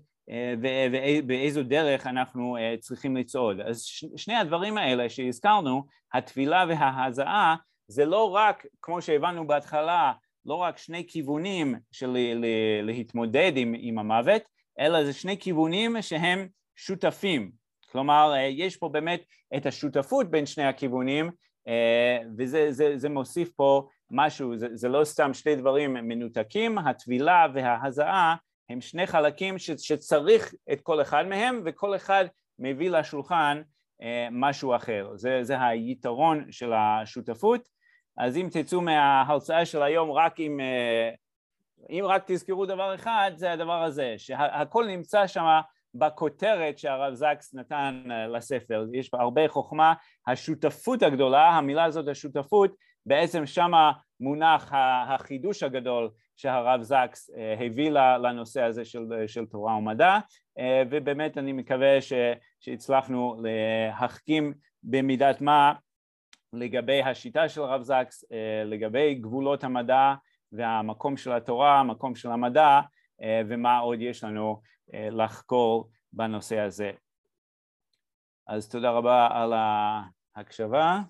ובאיזו דרך אנחנו צריכים לצעוד. אז שני הדברים האלה שהזכרנו, התפילה וההזעה, זה לא רק, כמו שהבנו בהתחלה, לא רק שני כיוונים של להתמודד עם, עם המוות, אלא זה שני כיוונים שהם שותפים. כלומר, יש פה באמת את השותפות בין שני הכיוונים, וזה זה, זה מוסיף פה משהו, זה, זה לא סתם שני דברים מנותקים, הטבילה וההזעה הם שני חלקים ש, שצריך את כל אחד מהם, וכל אחד מביא לשולחן משהו אחר. זה, זה היתרון של השותפות. אז אם תצאו מההרצאה של היום רק עם, אם רק תזכרו דבר אחד, זה הדבר הזה, שהכל נמצא שם בכותרת שהרב זקס נתן לספר, יש בה הרבה חוכמה, השותפות הגדולה, המילה הזאת השותפות, בעצם שמה מונח החידוש הגדול שהרב זקס הביא לנושא הזה של, של תורה ומדע, ובאמת אני מקווה ש, שהצלחנו להחכים במידת מה לגבי השיטה של הרב זקס, לגבי גבולות המדע והמקום של התורה, המקום של המדע, ומה עוד יש לנו לחקור בנושא הזה. אז תודה רבה על ההקשבה.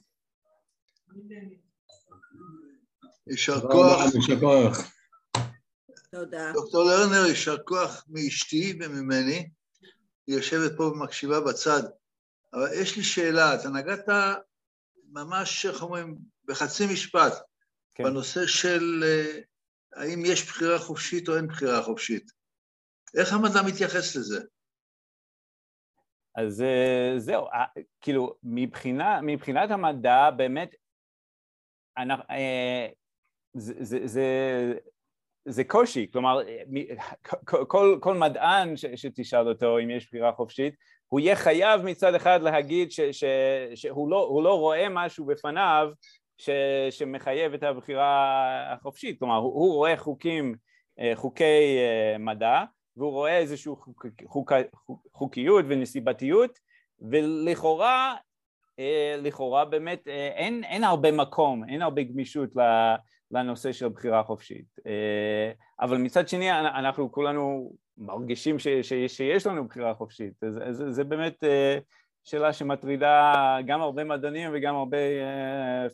יישר כוח. יישר כוח. תודה. דוקטור לרנר, יישר כוח מאשתי וממני. היא יושבת פה ומקשיבה בצד. אבל יש לי שאלה, אתה נגעת ממש, איך אומרים, בחצי משפט, כן. בנושא של האם יש בחירה חופשית או אין בחירה חופשית. איך המדע מתייחס לזה? אז זהו, כאילו, מבחינה, מבחינת המדע, באמת, זה, זה, זה, זה קושי, כלומר, כל, כל מדען ש, שתשאל אותו אם יש בחירה חופשית, הוא יהיה חייב מצד אחד להגיד ש, ש, שהוא לא, לא רואה משהו בפניו ש, שמחייב את הבחירה החופשית, כלומר, הוא, הוא רואה חוקים, חוקי מדע, והוא רואה איזושהי חוק, חוק, חוקיות ונסיבתיות, ולכאורה, לכאורה באמת אין, אין הרבה מקום, אין הרבה גמישות לנושא של בחירה חופשית. אבל מצד שני אנחנו כולנו מרגישים ש, ש, שיש לנו בחירה חופשית, אז, אז זה באמת שאלה שמטרידה גם הרבה מדענים וגם הרבה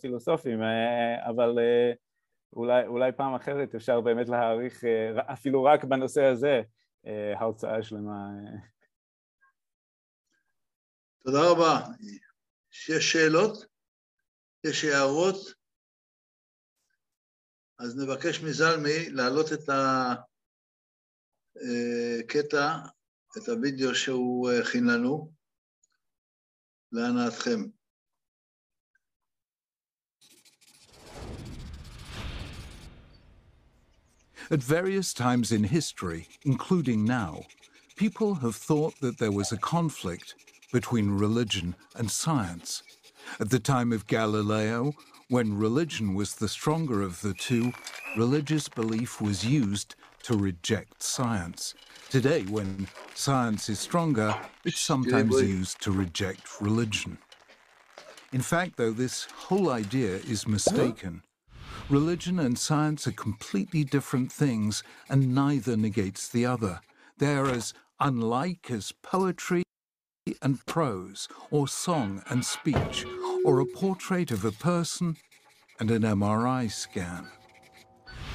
פילוסופים, אבל אולי, אולי פעם אחרת אפשר באמת להעריך אפילו רק בנושא הזה הרצאה שלמה. תודה רבה. יש שאלות? יש הערות? אז נבקש מזלמי להעלות את הקטע, את הוידאו שהוא הכין לנו, להנאתכם. At various times in history, including now, people have thought that there was a conflict between religion and science. At the time of Galileo, when religion was the stronger of the two, religious belief was used to reject science. Today, when science is stronger, it's sometimes used to reject religion. In fact, though, this whole idea is mistaken. Religion and science are completely different things, and neither negates the other. They are as unlike as poetry and prose, or song and speech, or a portrait of a person and an MRI scan.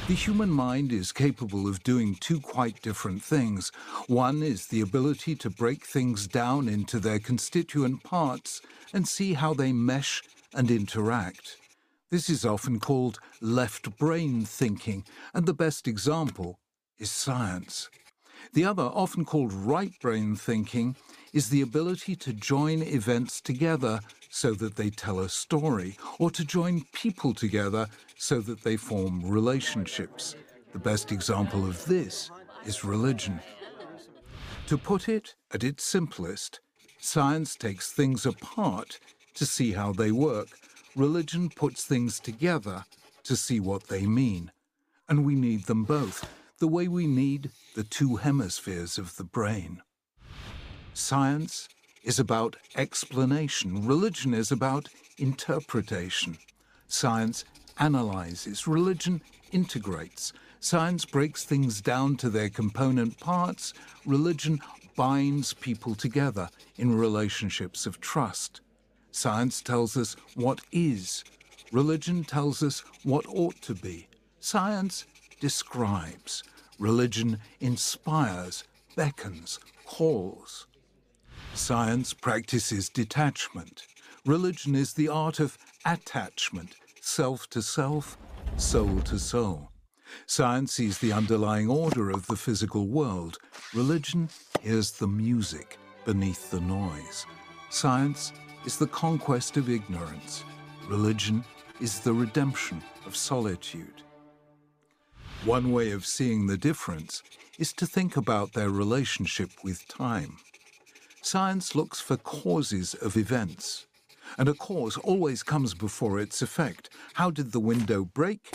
The human mind is capable of doing two quite different things. One is the ability to break things down into their constituent parts and see how they mesh and interact. This is often called left brain thinking, and the best example is science. The other, often called right brain thinking, is the ability to join events together so that they tell a story, or to join people together so that they form relationships. The best example of this is religion. To put it at its simplest, science takes things apart to see how they work religion puts things together to see what they mean. And we need them both, the way we need the two hemispheres of the brain. Science is about explanation, religion is about interpretation. Science analyzes, religion integrates. Science breaks things down to their component parts, religion binds people together in relationships of trust. Science tells us what is, religion tells us what ought to be. Science describes, religion inspires, beckons, calls. Science practices detachment. Religion is the art of attachment, self to self, soul to soul. Science sees the underlying order of the physical world. Religion hears the music beneath the noise. Science is the conquest of ignorance. Religion is the redemption of solitude. One way of seeing the difference is to think about their relationship with time. Science looks for causes of events, and a cause always comes before its effect. How did the window break?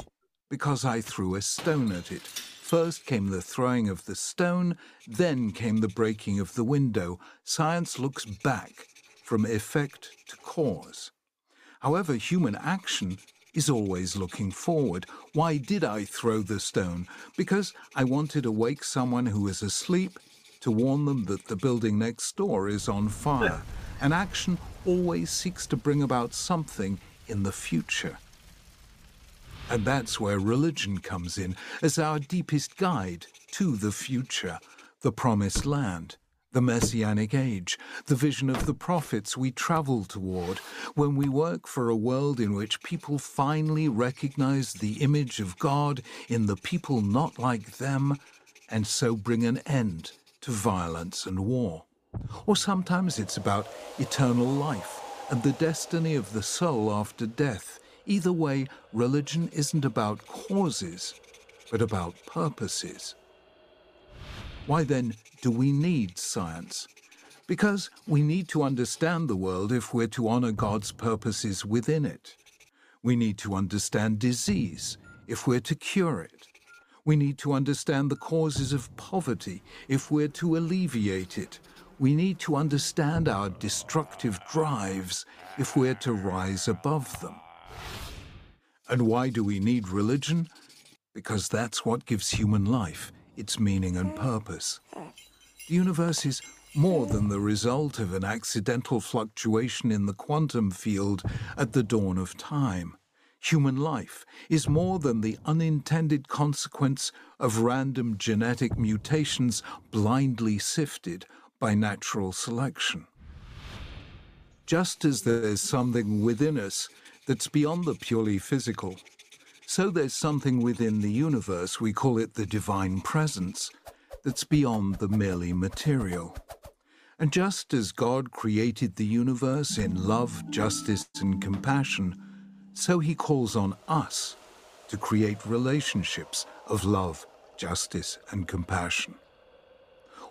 Because I threw a stone at it. First came the throwing of the stone, then came the breaking of the window. Science looks back from effect to cause. However, human action is always looking forward. Why did I throw the stone? Because I wanted to wake someone who is asleep to warn them that the building next door is on fire. An action always seeks to bring about something in the future. And that's where religion comes in as our deepest guide to the future, the promised land the Messianic age, the vision of the prophets we travel toward, when we work for a world in which people finally recognize the image of God in the people not like them, and so bring an end to violence and war. Or sometimes it's about eternal life and the destiny of the soul after death. Either way, religion isn't about causes, but about purposes. Why then do we need science? Because we need to understand the world if we're to honor God's purposes within it. We need to understand disease if we're to cure it. We need to understand the causes of poverty if we're to alleviate it. We need to understand our destructive drives if we're to rise above them. And why do we need religion? Because that's what gives human life its meaning and purpose. The universe is more than the result of an accidental fluctuation in the quantum field at the dawn of time. Human life is more than the unintended consequence of random genetic mutations blindly sifted by natural selection. Just as there's something within us that's beyond the purely physical, so there's something within the universe, we call it the divine presence, that's beyond the merely material. And just as God created the universe in love, justice, and compassion, so he calls on us to create relationships of love, justice, and compassion.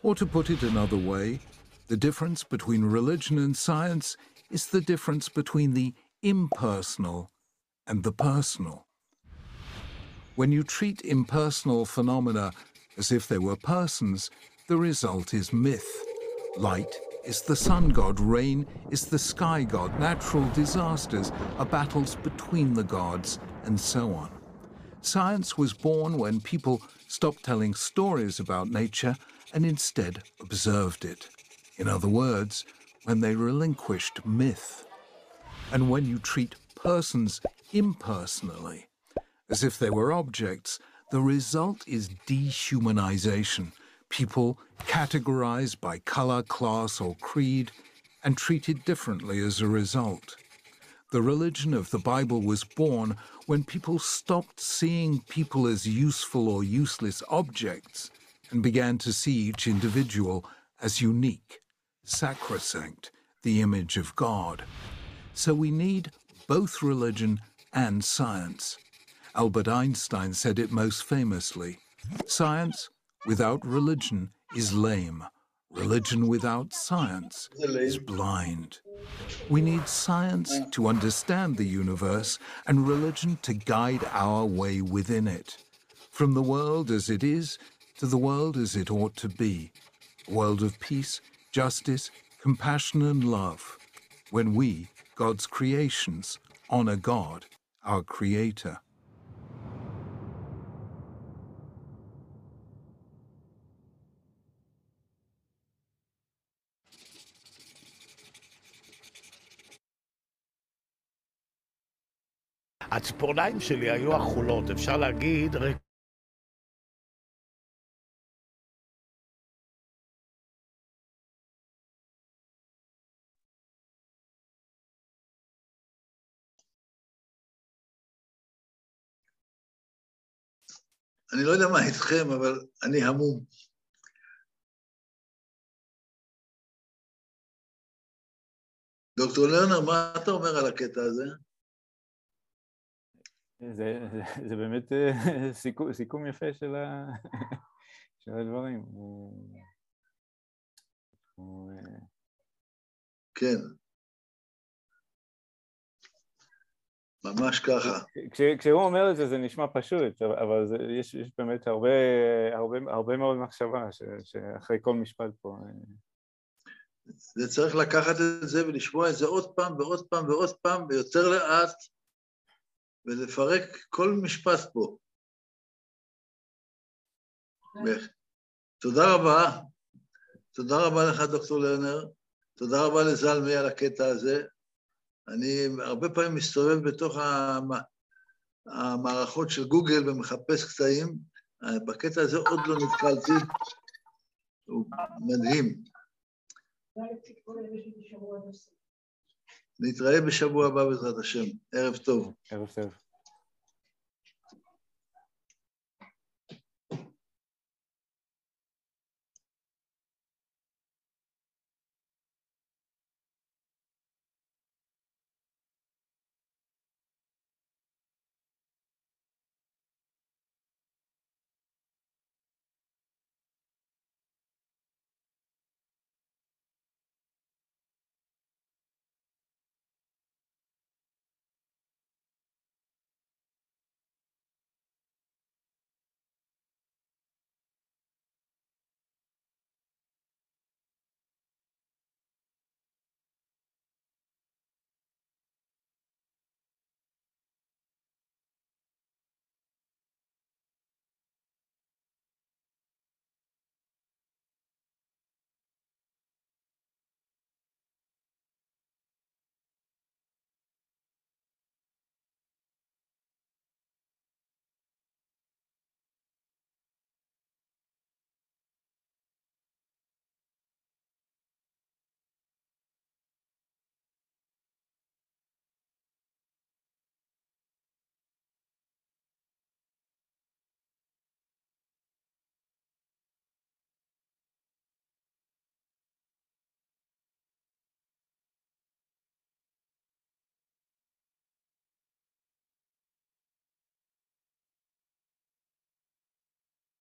Or to put it another way, the difference between religion and science is the difference between the impersonal and the personal. When you treat impersonal phenomena as if they were persons, the result is myth. Light is the sun god, rain is the sky god, natural disasters are battles between the gods, and so on. Science was born when people stopped telling stories about nature and instead observed it. In other words, when they relinquished myth. And when you treat persons impersonally, as if they were objects, the result is dehumanization. People categorized by color, class, or creed, and treated differently as a result. The religion of the Bible was born when people stopped seeing people as useful or useless objects and began to see each individual as unique, sacrosanct, the image of God. So we need both religion and science. Albert Einstein said it most famously Science without religion is lame. Religion without science is blind. We need science to understand the universe and religion to guide our way within it. From the world as it is to the world as it ought to be. A world of peace, justice, compassion and love when we, God's creations, honor God, our Creator. הציפורניים שלי היו אכולות, אפשר להגיד, אני לא יודע מה איתכם, אבל אני המום. דוקטור לרנר, מה אתה אומר על הקטע הזה? זה, זה, זה באמת אה, סיכום, סיכום יפה של, ה, של הדברים. הוא, הוא, אה, כן. ממש ככה. כש, כשהוא אומר את זה זה נשמע פשוט, אבל זה, יש, יש באמת הרבה, הרבה, הרבה מאוד מחשבה ש, שאחרי כל משפט פה. אה, זה צריך לקחת את זה ולשמוע את זה עוד פעם ועוד פעם ועוד פעם ויותר לאט ולפרק כל משפט פה. תודה רבה. תודה רבה לך, דוקטור לרנר. תודה רבה לזלמי על הקטע הזה. אני הרבה פעמים מסתובב בתוך המערכות של גוגל ומחפש קטעים. בקטע הזה עוד לא נתקלתי. הוא מדהים. נתראה בשבוע הבא בעזרת השם. ערב טוב. ערב טוב.